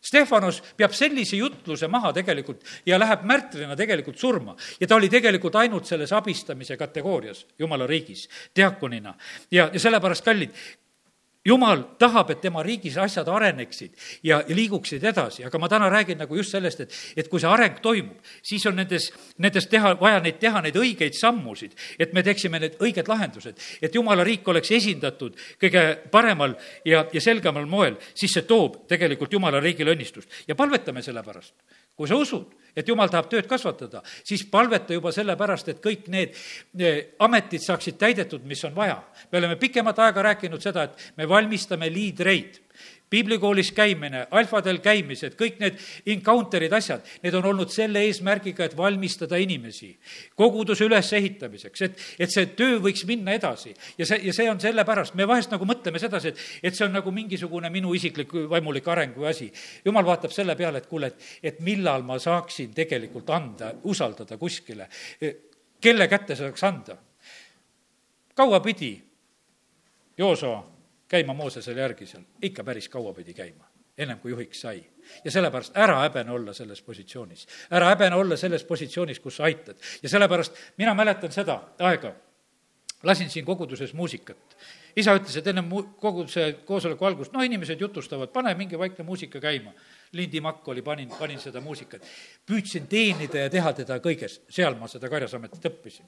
Stefanos peab sellise jutluse maha tegelikult ja läheb märtrina tegelikult surma. ja ta oli tegelikult ainult selles abistamise kategoorias jumala riigis, diakonina. ja, ja sellepärast, kallid, jumal tahab, et tema riigis asjad areneksid ja, liiguksid edasi, aga ma täna räägin nagu just sellest, et, et kui see areng toimub, siis on nendes, nendes teha, vaja neid teha, neid õigeid sammusid, et me teeksime need õiged lahendused, et jumala riik oleks esindatud kõige paremal ja, ja selgemal moel, siis see toob tegelikult jumala riigile õnnistust. Ja palvetame selle pärast. kui sa usud, et jumal tahab tööd kasvatada, siis palveta juba sellepärast, et kõik need ametid saaksid täidetud, mis on vaja. me oleme pikemat aega rääkinud seda, et me valmistame liidreid piiblikoolis käimine, alfadel käimised, kõik need encounter'id, asjad, need on olnud selle eesmärgiga, et valmistada inimesi koguduse ülesehitamiseks, et, et see töö võiks minna edasi. ja see, ja see on sellepärast, me vahest nagu mõtleme sedasi, et, et see on nagu mingisugune minu isiklik vaimulik areng või asi. jumal vaatab selle peale, et kuule, et, et millal ma saaksin tegelikult anda, usaldada kuskile, kelle kätte saaks anda. kaua pidi Joosoa käima Moosesele järgi seal, ikka päris kaua pidi käima, ennem kui juhiks sai. ja sellepärast ära häbene olla selles positsioonis. ära häbene olla selles positsioonis, kus sa aitad. ja sellepärast mina mäletan seda aega, lasin siin koguduses muusikat. isa ütles, et enne mu-, koguduse koosoleku algust, noh, inimesed jutustavad, pane mingi vaikne muusika käima. Lindi Makk oli, panin, panin seda muusikat. püüdsin teenida ja teha teda kõiges, seal ma seda karjasametit õppisin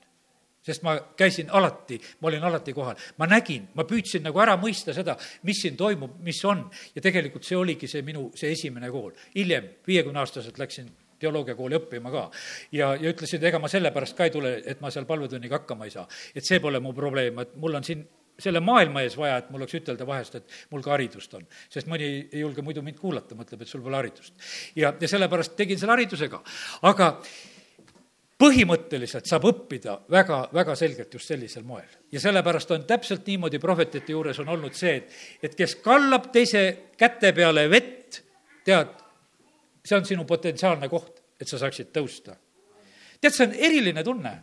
sest ma käisin alati, ma olin alati kohal. ma nägin, ma püüdsin nagu ära mõista seda, mis siin toimub, mis on. ja tegelikult see oligi see minu, see esimene kool. hiljem, viiekümneaastaselt läksin teoloogiakooli õppima ka. ja, ja ütlesin, ega ma sellepärast ka ei tule, et ma seal palvetunniga hakkama ei saa. et see pole mu probleem, et mul on siin selle maailma ees vaja, et mul oleks ütelda vahest, et mul ka haridust on. sest mõni ei julge muidu mind kuulata, mõtleb, et sul pole haridust. ja, ja sellepärast tegin selle haridusega. aga põhimõtteliselt saab õppida väga, väga selgelt just sellisel moel. ja sellepärast on täpselt niimoodi prohvetite juures on olnud see, et, et kes kallab teise käte peale vett, tead, see on sinu potentsiaalne koht, et sa saaksid tõusta. tead, see on eriline tunne,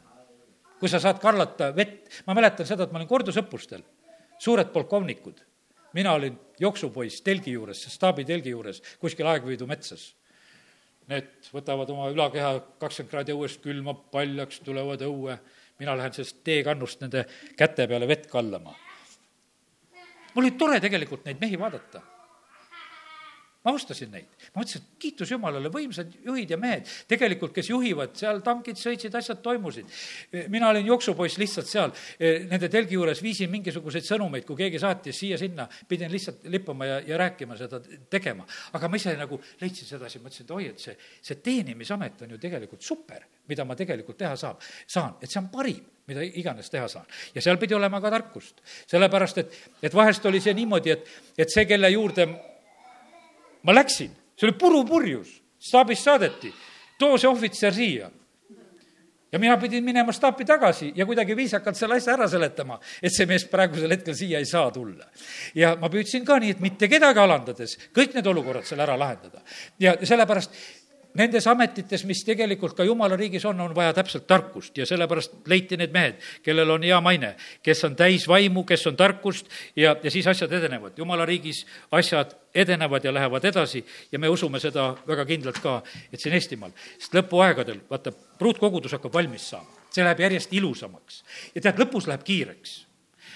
kui sa saad kallata vett. ma mäletan seda, et ma olin kordusõppustel, suured polkovnikud. mina olin jooksupoiss telgi juures, staabi telgi juures, kuskil Aegviidu metsas Need võtavad oma ülakeha kakskümmend kraadi õuest, külmab paljaks, tulevad õue, mina lähen sellest teekannust nende käte peale vett kallama. mul oli tore tegelikult neid mehi vaadata ma austasin neid. ma mõtlesin, et kiitus Jumalale, võimsad juhid ja mehed, tegelikult, kes juhivad, seal tankid sõitsid, asjad toimusid. mina olin jooksupoiss lihtsalt seal, nende telgi juures viisin mingisuguseid sõnumeid, kui keegi saatis siia-sinna, pidin lihtsalt lippama ja, ja rääkima seda, tegema. aga ma ise nagu leidsin sedasi, mõtlesin, et oi, et see, see teenimisamet on ju tegelikult super, mida ma tegelikult teha saab, saan, et see on parim mida iganes teha saan. ja seal pidi olema ka tarkust. sellepärast, et, et vahest oli see niimoodi, et, et see, kelle juurde ma läksin, see oli purupurjus, staabist saadeti, too see ohvitser siia ja mina pidin minema staapi tagasi ja kuidagi viisakalt selle asja ära seletama, et see mees praegusel hetkel siia ei saa tulla. ja ma püüdsin ka nii, et mitte kedagi alandades kõik need olukorrad seal ära lahendada. ja sellepärast nendes ametites, mis tegelikult ka jumala riigis on, on vaja täpselt tarkust. Ja sellepärast leiti need mehed, kellel on hea maine, kes on täis vaimu, kes on tarkust ja, ja siis asjad edenevad. jumala riigis asjad edenevad ja lähevad edasi ja me usume seda väga kindlalt ka, et siin Eestimaal, sest lõpuaegadel, vaata, pruutkogudus hakkab valmis saama, see läheb järjest ilusamaks. Ja tead, lõpus läheb kiireks.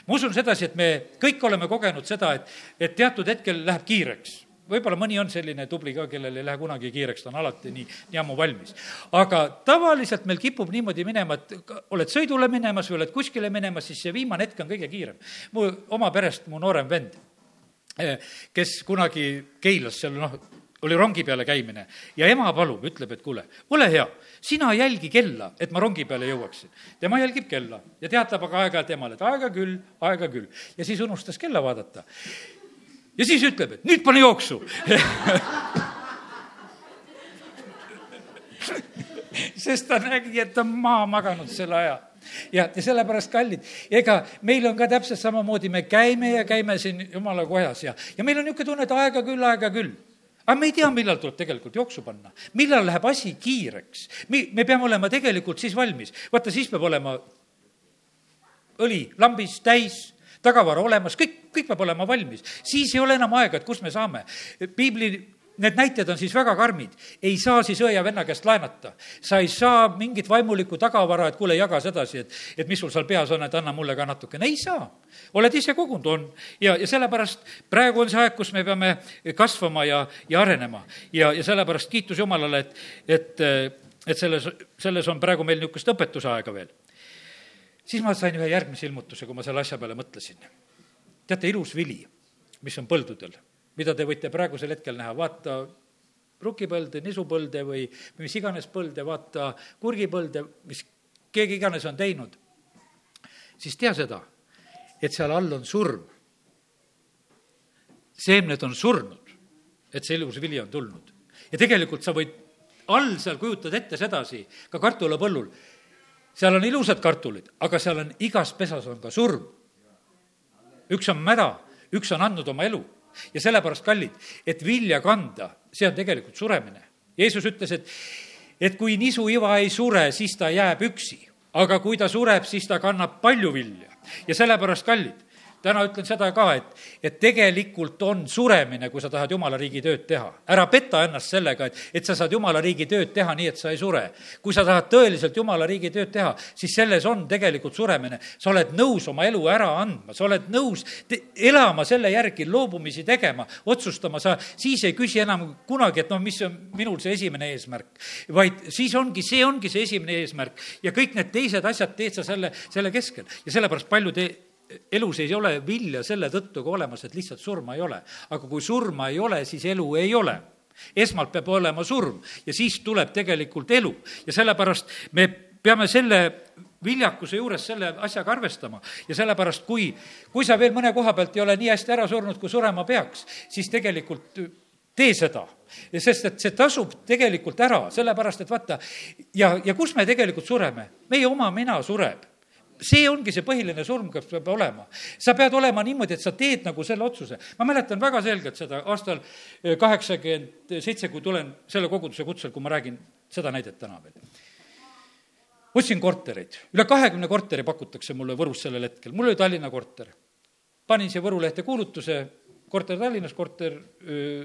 Ma usun sedasi, et me kõik oleme kogenud seda, et, et teatud hetkel läheb kiireks võib-olla mõni on selline tubli ka, kellel ei lähe kunagi kiireks, ta on alati nii, nii ammu valmis. aga tavaliselt meil kipub niimoodi minema, et oled sõidule minemas või oled kuskile minemas, siis see viimane hetk on kõige kiirem. mu oma perest mu noorem vend, eh, kes kunagi Keilas seal noh, oli rongi peale käimine ja ema palub, ütleb, et kuule, ole hea, sina jälgi kella, et ma rongi peale jõuaksin. tema jälgib kella ja teatab aga aeg-ajalt emale, et aega küll, aega küll. ja siis unustas kella vaadata ja siis ütleb, et nüüd pane jooksu. Sest ta nägi, et ta on maha maganud selle aja ja, ja sellepärast kallid, ega meil on ka täpselt samamoodi, me käime ja käime siin jumala kojas ja, ja meil on niisugune tunne, et aega küll, aega küll. Aga me ei tea, millal tuleb tegelikult jooksu panna, millal läheb asi kiireks. me, me peame olema tegelikult siis valmis, vaata, siis peab olema õli lambis täis tagavara olemas, kõik, kõik peab olema valmis. siis ei ole enam aega, et kust me saame. piibli need näited on siis väga karmid. ei saa siis õe ja venna käest laenata. sa ei saa mingit vaimulikku tagavara, et kuule, jaga sedasi, et, et mis sul seal peas on, et anna mulle ka natukene. ei saa. oled ise kogunud, on. ja, ja sellepärast praegu on see aeg, kus me peame kasvama ja, ja arenema. ja, ja sellepärast kiitus Jumalale, et, et, et selles, selles on praegu meil niisugust õpetuse aega veel siis ma sain ühe järgmise ilmutuse, kui ma selle asja peale mõtlesin. teate, ilus vili, mis on põldudel, mida te võite praegusel hetkel näha, vaata rukipõlde, nisupõlde või mis iganes põlde, vaata kurgipõlde, mis keegi iganes on teinud, siis tea seda, et seal all on surm. seemned on surnud, et see ilus vili on tulnud. ja tegelikult sa võid all seal kujutada ette sedasi, ka kartulapõllul, seal on ilusad kartulid, aga seal on, igas pesas on ka surm. üks on mäda, üks on andnud oma elu ja sellepärast, kallid, et vilja kanda, see on tegelikult suremine. Jeesus ütles, et, et kui nisuiva ei sure, siis ta jääb üksi, aga kui ta sureb, siis ta kannab palju vilja. ja sellepärast, kallid, täna ütlen seda ka, et, et tegelikult on suremine, kui sa tahad jumala riigi tööd teha. ära peta ennast sellega, et, et sa saad jumala riigi tööd teha nii, et sa ei sure. kui sa tahad tõeliselt jumala riigi tööd teha, siis selles on tegelikult suremine. sa oled nõus oma elu ära andma, sa oled nõus te, elama selle järgi, loobumisi tegema, otsustama, sa siis ei küsi enam kunagi, et noh, mis on minul see esimene eesmärk. vaid siis ongi, see ongi see esimene eesmärk ja kõik need teised asjad teed sa selle, selle keskel ja sellepärast paljud e elus ei ole vilja selle tõttu ka olemas, et lihtsalt surma ei ole. aga kui surma ei ole, siis elu ei ole. Esmalt peab olema surm ja siis tuleb tegelikult elu. Ja sellepärast me peame selle viljakuse juures selle asjaga arvestama. Ja sellepärast, kui, kui sa veel mõne koha pealt ei ole nii hästi ära surnud, kui surema peaks, siis tegelikult tee seda, sest et see tasub tegelikult ära, sellepärast et vaata, ja, ja kus me tegelikult sureme? meie oma mina sureb see ongi see põhiline surm, kas peab olema. sa pead olema niimoodi, et sa teed nagu selle otsuse. ma mäletan väga selgelt seda aastal eh, kaheksakümmend seitse, kui tulen selle koguduse kutsel, kui ma räägin seda näidet täna veel. ostsin kortereid, üle kahekümne korteri pakutakse mulle Võrus sellel hetkel, mul oli Tallinna korter. panin siia Võru lehte kuulutuse, korter Tallinnas, korter öö,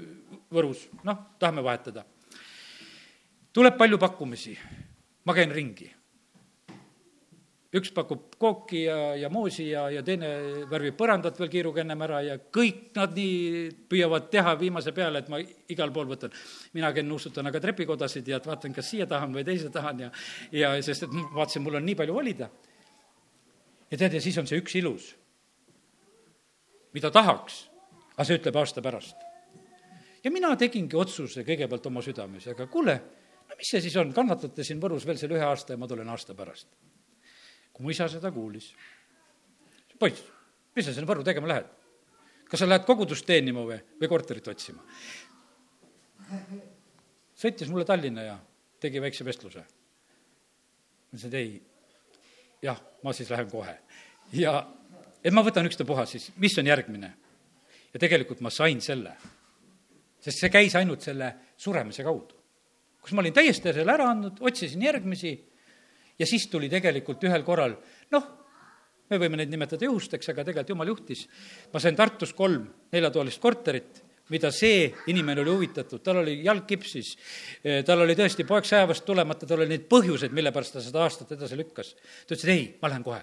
Võrus, noh, tahame vahetada. tuleb palju pakkumisi, ma käin ringi üks pakub kooki ja, ja moosi ja, ja teine värvib põrandat veel kiiruga ennem ära ja kõik nad nii püüavad teha viimase peale, et ma igal pool võtan. mina käin nuusutan aga trepikodasid ja vaatan, kas siia tahan või teise tahan ja, ja sest et vaatasin, mul on nii palju valida. ja tead, ja siis on see üks ilus, mida tahaks, aga see ütleb aasta pärast. ja mina tegingi otsuse kõigepealt oma südames, aga kuule, no mis see siis on, kannatate siin Võrus veel selle ühe aasta ja ma tulen aasta pärast mu isa seda kuulis. poiss, mis sa sinna Võrru tegema lähed? kas sa lähed kogudust teenima või, või korterit otsima? sõitis mulle Tallinna ja tegi väikse vestluse. ma ütlesin, et ei, jah, ma siis lähen kohe. ja, et ma võtan ükstapuha siis, mis on järgmine. ja tegelikult ma sain selle. sest see käis ainult selle suremise kaudu. kus ma olin täiesti selle ära andnud, otsisin järgmisi ja siis tuli tegelikult ühel korral, noh, me võime neid nimetada juhusteks, aga tegelikult jumal juhtis. ma sain Tartus kolm neljatoalist korterit, mida see inimene oli huvitatud, tal oli jalg kipsis, tal oli tõesti poeg sõjaväest tulemata, tal oli neid põhjuseid, mille pärast ta seda aastat edasi lükkas. ta ütles, et ei, ma lähen kohe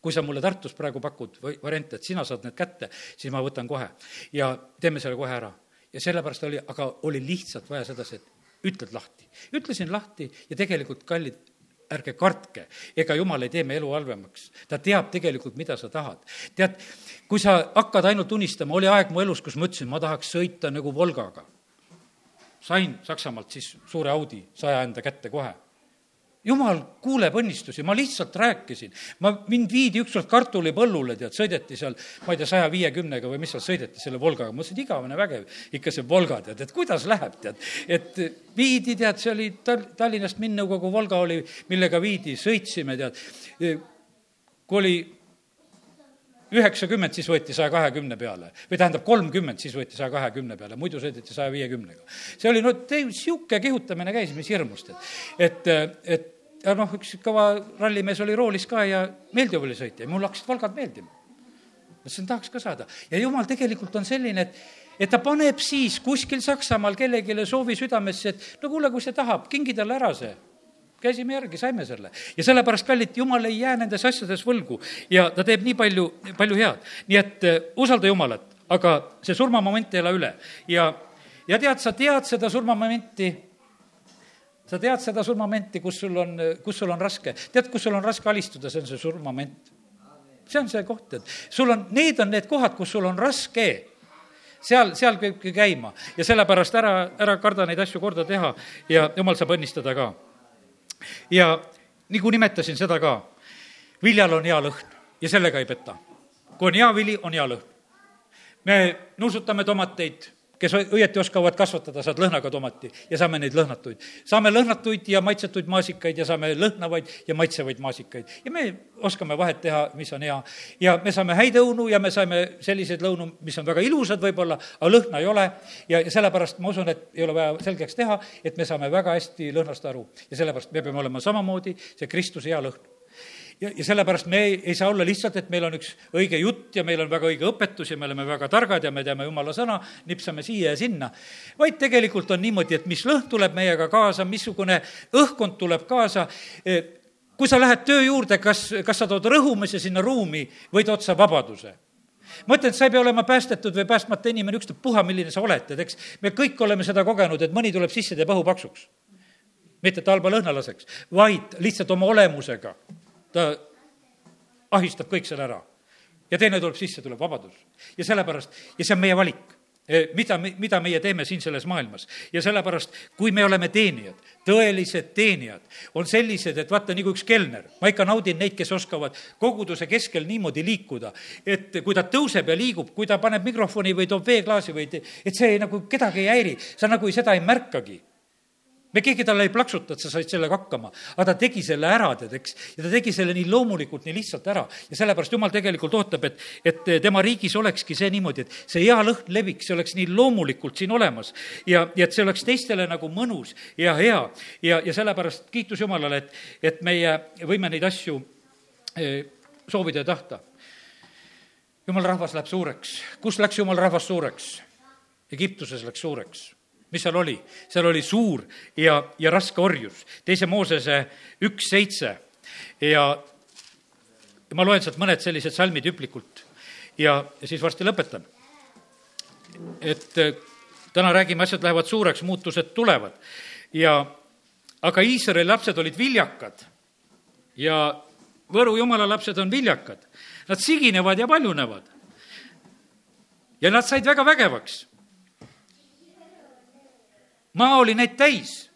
kui sa mulle Tartus praegu pakud variante, et sina saad need kätte, siis ma võtan kohe ja teeme selle kohe ära. ja sellepärast oli, aga oli lihtsalt vaja sedasi, et ütled lahti. ütlesin lahti ja tegelikult, kallid, ärge kartke, ega jumal ei tee meie elu halvemaks. ta teab tegelikult, mida sa tahad. tead, kui sa hakkad ainult unistama, oli aeg mu elus, kus ma ütlesin, ma tahaks sõita nagu Volgaga. sain Saksamaalt siis suure Audi saja enda kätte kohe jumal kuuleb õnnistusi, ma lihtsalt rääkisin. ma, mind viidi ükskord kartulipõllule, tead, sõideti seal, ma ei tea, saja viiekümnega või mis seal sõideti selle Volgaga, ma mõtlesin, et igavene vägev, ikka see Volga, tead, et kuidas läheb, tead. et viidi, tead, see oli Tal-, Tallinnast Minnõukogu Volga oli, millega viidi, sõitsime, tead. kui oli üheksakümmend, siis võeti saja kahekümne peale. või tähendab, kolmkümmend, siis võeti saja kahekümne peale, muidu sõideti saja viiekümnega. see oli no niisugune kihutamine käis, mis hirmust, et, et, et ja noh, üks kõva rallimees oli roolis ka ja meeldiv oli sõita ja mul hakkasid Valgad meeldima. mõtlesin, tahaks ka saada. ja jumal tegelikult on selline, et, et ta paneb siis kuskil Saksamaal kellelegi soovi südamesse, et no kuule, kui see tahab, kingi talle ära see käisime järgi, saime selle. ja sellepärast, kallid, jumal ei jää nendes asjades võlgu ja ta teeb nii palju, palju head. nii et uh, usalda Jumalat, aga see surmamoment ei ela üle ja, ja tead, sa tead seda surmamomenti, sa tead seda surmamomenti, kus sul on, kus sul on raske. tead, kus sul on raske alistuda, see on see surmamoment. see on see koht, et sul on, need on need kohad, kus sul on raske seal, seal peabki käima ja sellepärast ära, ära karda neid asju korda teha ja jumal saab õnnistada ka ja nagu nimetasin seda ka, viljal on hea lõhn ja sellega ei peta. kui on hea vili, on hea lõhn. me nuusutame tomateid, kes õieti oskavad kasvatada, saad lõhnaga tomati ja saame neid lõhnatuid. saame lõhnatuid ja maitsetuid maasikaid ja saame lõhnavaid ja maitsevaid maasikaid. ja me oskame vahet teha, mis on hea. ja me saame häid õunu ja me saime selliseid lõunu, mis on väga ilusad võib-olla, aga lõhna ei ole. ja, sellepärast ma usun, et ei ole vaja selgeks teha, et me saame väga hästi lõhnast aru. ja sellepärast me peame olema samamoodi see Kristuse hea lõhn ja, ja sellepärast me ei, ei saa olla lihtsalt, et meil on üks õige jutt ja meil on väga õige õpetus ja me oleme väga targad ja me teame jumala sõna, nipsame siia ja sinna. vaid tegelikult on niimoodi, et mis lõhn tuleb meiega kaasa, missugune õhkkond tuleb kaasa, e, kui sa lähed töö juurde, kas, kas sa tood rõhumise sinna ruumi või tood sa vabaduse ma ütlen, et sa ei pea olema päästetud või päästmata inimene, ükstapuha, milline sa oled, et eks me kõik oleme seda kogenud, et mõni tuleb sisse, teeb õhu paksuks. mitte et halba lõhna laseks, vaid lihtsalt oma olemusega ta ahistab kõik selle ära. ja teine tuleb sisse, tuleb vabadus. ja sellepärast, ja see on meie valik e, mida, mida meie teeme siin selles maailmas. ja sellepärast, kui me oleme teenijad, tõelised teenijad, on sellised, et vaata, nagu üks kelner, ma ikka naudin neid, kes oskavad koguduse keskel niimoodi liikuda, et kui ta tõuseb ja liigub, kui ta paneb mikrofoni või toob veeklaasi või, et see nagu kedagi ei häiri, sa nagu seda ei märkagi me keegi talle ei plaksuta, et sa said sellega hakkama, aga ta tegi selle ära, tead, eks. ja ta tegi selle nii loomulikult, nii lihtsalt ära. ja sellepärast Jumal tegelikult ootab, et, et tema riigis olekski see niimoodi, et see hea lõhn leviks, see oleks nii loomulikult siin olemas. ja, ja et see oleks teistele nagu mõnus ja hea. ja, ja sellepärast kiitus Jumalale, et, et meie võime neid asju eh, soovida ja tahta. jumala rahvas läheb suureks. kus läks jumala rahvas suureks? Egiptuses läks suureks mis seal oli? seal oli suur ja, ja raske orjus. teise Moosese üks seitse ja ma loen sealt mõned sellised salmid hüplikult ja, ja siis varsti lõpetan. et äh, täna räägime, asjad lähevad suureks, muutused tulevad ja aga Iisraeli lapsed olid viljakad ja Võru jumala lapsed on viljakad. Nad siginevad ja paljunevad. ja nad said väga vägevaks maa oli neid täis.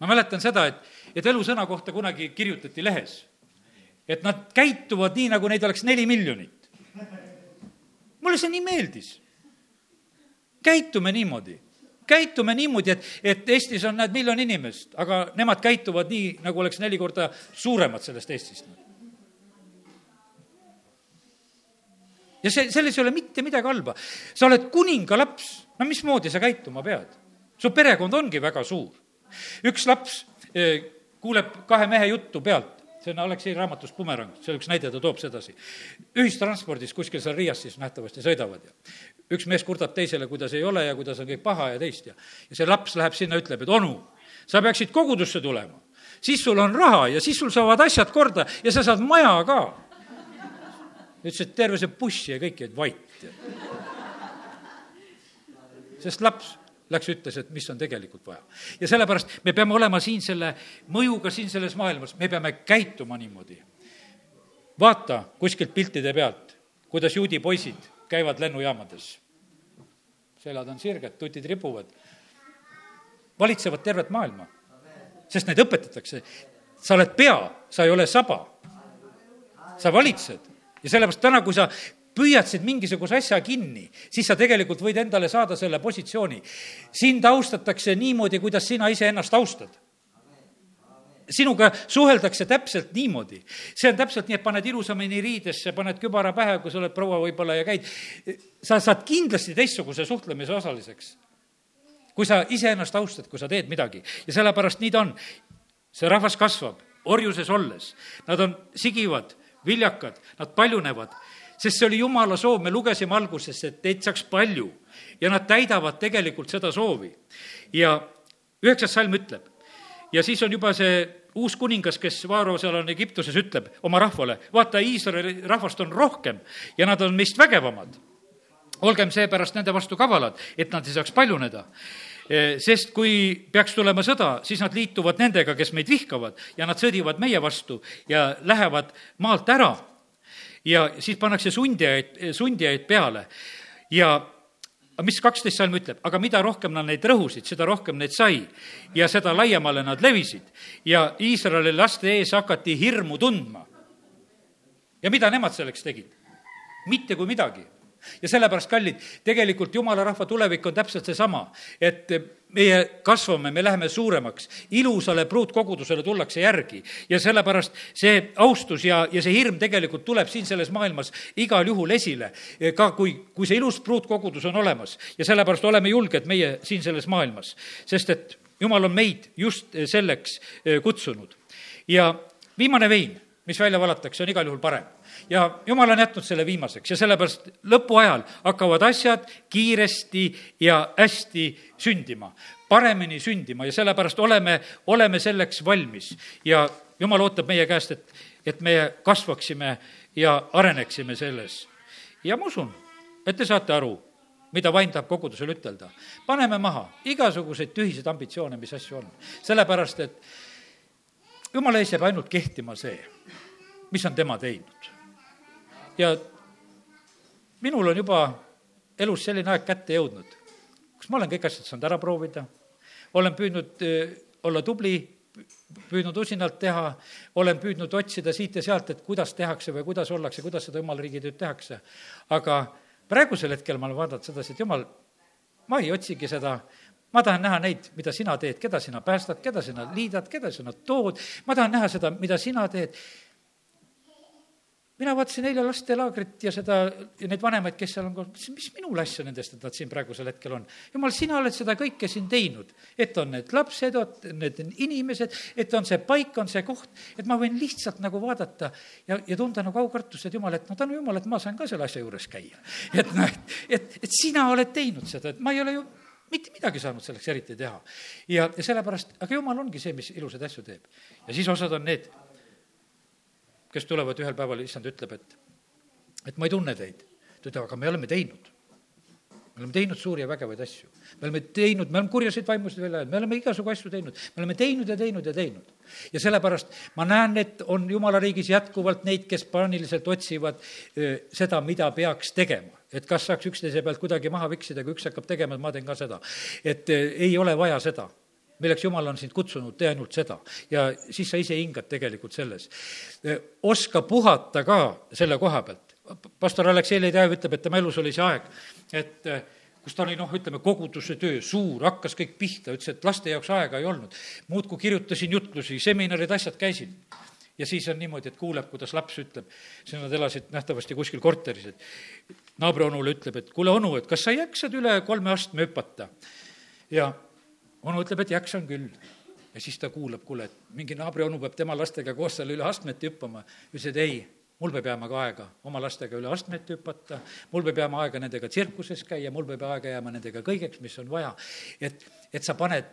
ma mäletan seda, et, et elusõna kohta kunagi kirjutati lehes, et nad käituvad nii, nagu neid oleks neli miljonit. mulle see nii meeldis. käitume niimoodi käitume niimoodi, et, et Eestis on, näed, miljon inimest, aga nemad käituvad nii, nagu oleks neli korda suuremad sellest Eestist. ja see, selles ei ole mitte midagi halba. sa oled kuninga laps, no mismoodi sa käituma pead? Su perekond ongi väga suur. üks laps eh, kuuleb kahe mehe juttu pealt, see on Aleksei raamatus Bumerang, see on üks näide, ta toob sedasi. ühistranspordis kuskil seal Riias siis nähtavasti sõidavad ja üks mees kurdab teisele, kuidas ei ole ja kuidas on kõik paha ja teist ja, ja see laps läheb sinna, ütleb, et onu, sa peaksid kogudusse tulema, siis sul on raha ja siis sul saavad asjad korda ja sa saad maja ka. ütles, et terve see buss ja kõik jäid vait sest laps läks, ütles, et mis on tegelikult vaja. ja sellepärast me peame olema siin selle mõjuga siin selles maailmas, me peame käituma niimoodi. vaata kuskilt piltide pealt, kuidas juudi poisid käivad lennujaamades. selad on sirged, tutid ripuvad, valitsevad tervet maailma, sest neid õpetatakse. sa oled pea, sa ei ole saba. sa valitsed ja sellepärast täna, kui sa püüad mingisuguse asja kinni, siis sa tegelikult võid endale saada selle positsiooni. sind austatakse niimoodi, kuidas sina iseennast austad sinuga suheldakse täpselt niimoodi. see on täpselt nii, et paned ilusamini riidesse, paned kübara pähe, kui sa oled proua võib-olla ja käid. sa saad kindlasti teistsuguse suhtlemise osaliseks. kui sa iseennast austad, kui sa teed midagi ja sellepärast nii ta on. see rahvas kasvab orjuses olles, nad on sigivad, viljakad, nad paljunevad sest see oli jumala soov, me lugesime alguses, et teid saaks palju ja nad täidavad tegelikult seda soovi. ja üheksas salm ütleb ja siis on juba see uus kuningas, kes Vaaro seal on Egiptuses, ütleb oma rahvale, vaata, Iisraeli rahvast on rohkem ja nad on meist vägevamad. olgem seepärast nende vastu kavalad, et nad ei saaks paljuneda e, sest kui peaks tulema sõda, siis nad liituvad nendega, kes meid vihkavad ja nad sõdivad meie vastu ja lähevad maalt ära ja siis pannakse sundijaid, sundijaid peale. Ja mis kaksteist salm ütleb, aga mida rohkem nad neid rõhusid, seda rohkem neid sai. Ja seda laiemale nad levisid. Ja Iisraeli laste ees hakati hirmu tundma. ja mida nemad selleks tegid? mitte kui midagi. Ja sellepärast, kallid, tegelikult jumala rahva tulevik on täpselt seesama, et meie kasvame, me läheme suuremaks, ilusale pruutkogudusele tullakse järgi. Ja sellepärast see austus ja, ja see hirm tegelikult tuleb siin selles maailmas igal juhul esile, ka kui, kui see ilus pruutkogudus on olemas. Ja sellepärast oleme julged meie siin selles maailmas, sest et jumal on meid just selleks eh, kutsunud. ja viimane vein, mis välja valatakse, on igal juhul parem ja jumal on jätnud selle viimaseks ja sellepärast lõpuajal hakkavad asjad kiiresti ja hästi sündima, paremini sündima ja sellepärast oleme, oleme selleks valmis. ja jumal ootab meie käest, et, et me kasvaksime ja areneksime selles. ja ma usun, et te saate aru, mida vaim tahab kogudusele ütelda. paneme maha igasuguseid tühiseid ambitsioone, mis asju on. sellepärast, et jumala ees jääb ainult kehtima see, mis on tema teinud ja minul on juba elus selline aeg kätte jõudnud, kus ma olen kõik asjad saanud ära proovida, olen püüdnud eh, olla tubli, püüdnud usinalt teha, olen püüdnud otsida siit ja sealt, et kuidas tehakse või kuidas ollakse, kuidas seda jumala riigi tööd tehakse. aga praegusel hetkel ma olen vaadanud sedasi, et jumal, ma ei otsigi seda, ma tahan näha neid, mida sina teed, keda sina päästad, keda sina liidad, keda sina tood, ma tahan näha seda, mida sina teed mina vaatasin eile lastelaagrit ja seda, ja neid vanemaid, kes seal on, mõtlesin, mis minul asja nendest, et nad siin praegusel hetkel on. jumal, sina oled seda kõike siin teinud, et on need lapsed, need inimesed, et on see paik, on see koht, et ma võin lihtsalt nagu vaadata ja, ja tunda nagu aukartust, et jumal, et no tänu jumal, et ma saan ka selle asja juures käia. et noh, et, et, et sina oled teinud seda, et ma ei ole ju mitte midagi saanud selleks eriti teha. ja, ja sellepärast, aga jumal ongi see, mis ilusaid asju teeb. ja siis osad on need kes tulevad ühel päeval, issand ütleb, et, et ma ei tunne teid. ta ütleb, aga me oleme teinud. me oleme teinud suuri ja vägevaid asju. me oleme teinud, me oleme kurjaseid vaimusid välja ajanud, me oleme igasugu asju teinud. me oleme teinud ja teinud ja teinud. ja sellepärast ma näen, et on jumala riigis jätkuvalt neid, kes paaniliselt otsivad seda, mida peaks tegema et kas saaks üksteise pealt kuidagi maha viksida, kui üks hakkab tegema, et ma teen ka seda. et ei ole vaja seda milleks Jumal on sind kutsunud, tee ainult seda. ja siis sa ise hingad tegelikult selles. oska puhata ka selle koha pealt. pastor Aleksei Ledejev ütleb, et tema elus oli see aeg, et kus ta oli noh, ütleme, koguduse töö suur, hakkas kõik pihta, ütles, et laste jaoks aega ei olnud. muudkui kirjutasin jutlusi, seminarid, asjad käisin. ja siis on niimoodi, et kuuleb, kuidas laps ütleb, siis nad elasid nähtavasti kuskil korteris, et naabriονule ütleb, et kuule, onu, et kas sa jaksad üle kolme astme hüpata? ja onu ütleb, et jaksan küll. ja siis ta kuulab, kuule, et mingi naabrionu peab tema lastega koos seal üle astmete hüppama. ütles, et ei, mul peab jääma ka aega oma lastega üle astmete hüpata, mul peab jääma aega nendega tsirkuses käia, mul peab aega jääma nendega kõigeks, mis on vaja. et, et sa paned,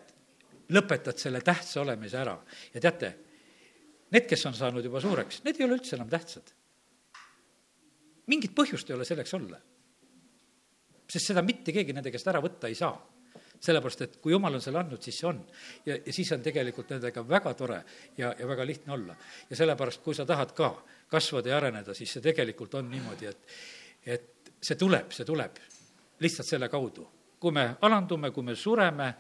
lõpetad selle tähtsa olemise ära ja teate, need, kes on saanud juba suureks, need ei ole üldse enam tähtsad. mingit põhjust ei ole selleks olla sest seda mitte keegi nende käest ära võtta ei saa sellepärast, et kui jumal on selle andnud, siis see on. ja, ja siis on tegelikult nendega väga tore ja, ja väga lihtne olla. ja sellepärast, kui sa tahad ka kasvada ja areneda, siis see tegelikult on niimoodi, et, et see tuleb, see tuleb lihtsalt selle kaudu. kui me alandume, kui me sureme,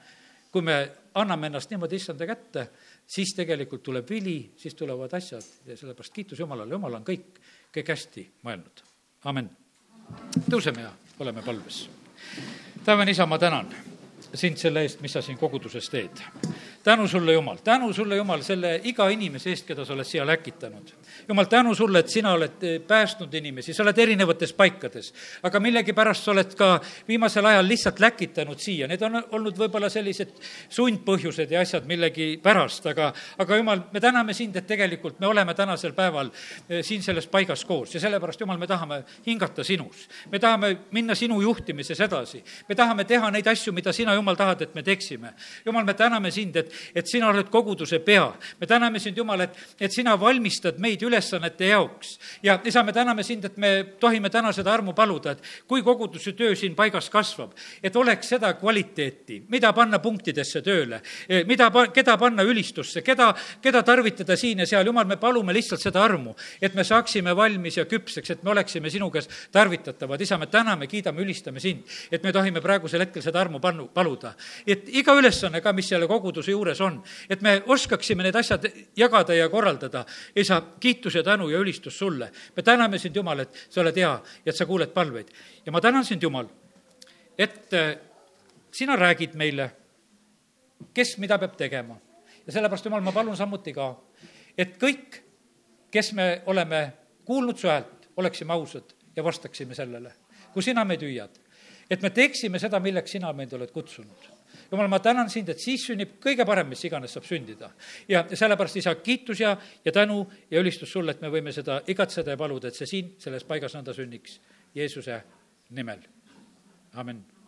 kui me anname ennast niimoodi issanda kätte, siis tegelikult tuleb vili, siis tulevad asjad ja sellepärast kiitus Jumalale, Jumal on kõik, kõik hästi mõelnud. amin. tõuseme ja oleme palves. taevane isa, ma tänan sind selle eest, mis sa siin koguduses teed. tänu sulle, Jumal, tänu sulle, Jumal, selle iga inimese eest, keda sa oled siia läkitanud. Jumal, tänu sulle, et sina oled eh, päästnud inimesi, sa oled erinevates paikades, aga millegipärast sa oled ka viimasel ajal lihtsalt läkitanud siia, need on olnud võib-olla sellised sundpõhjused ja asjad millegipärast, aga, aga Jumal, me täname sind, et tegelikult me oleme tänasel päeval eh, siin selles paigas koos ja sellepärast, Jumal, me tahame hingata sinus. me tahame minna sinu juhtimises edasi, me tahame teha neid asju, mida sina, Jumal, tahad, et me teeksime. Jumal, me täname sind, et, et sina oled koguduse pea. me täname sind, Jumal, et, et sina valmistad meid ülesannete jaoks. ja isa, me täname sind, et me tohime täna seda armu paluda, et kui koguduse töö siin paigas kasvab, et oleks seda kvaliteeti, mida panna punktidesse tööle, mida, keda panna ülistusse, keda, keda tarvitada siin ja seal. Jumal, me palume lihtsalt seda armu, et me saaksime valmis ja küpseks, et me oleksime sinu käes tarvitatavad. isa, me täname, kiidame, ülistame sind, et me tohime praegusel hetkel seda armu pannu, paluda et iga ülesanne ka, mis selle koguduse juures on, et me oskaksime need asjad jagada ja korraldada. isa, kiitus ja tänu ja ülistus sulle. me täname sind, Jumal, et sa oled hea ja et sa kuuled palveid. ja ma tänan sind, Jumal, et äh, sina räägid meile, kes mida peab tegema. ja sellepärast, Jumal, ma palun samuti ka, et kõik, kes me oleme kuulnud su häält, oleksime ausad ja vastaksime sellele. kui sina meid hüüad, et me teeksime seda, milleks sina meid oled kutsunud. Jumal, ma tänan sind, et siis sünnib kõige parem, mis iganes saab sündida. ja sellepärast, isa, kiitus ja, ja tänu ja ülistus sulle, et me võime seda igatseda ja paluda, et see siin selles paigas nõnda sünniks Jeesuse nimel. amin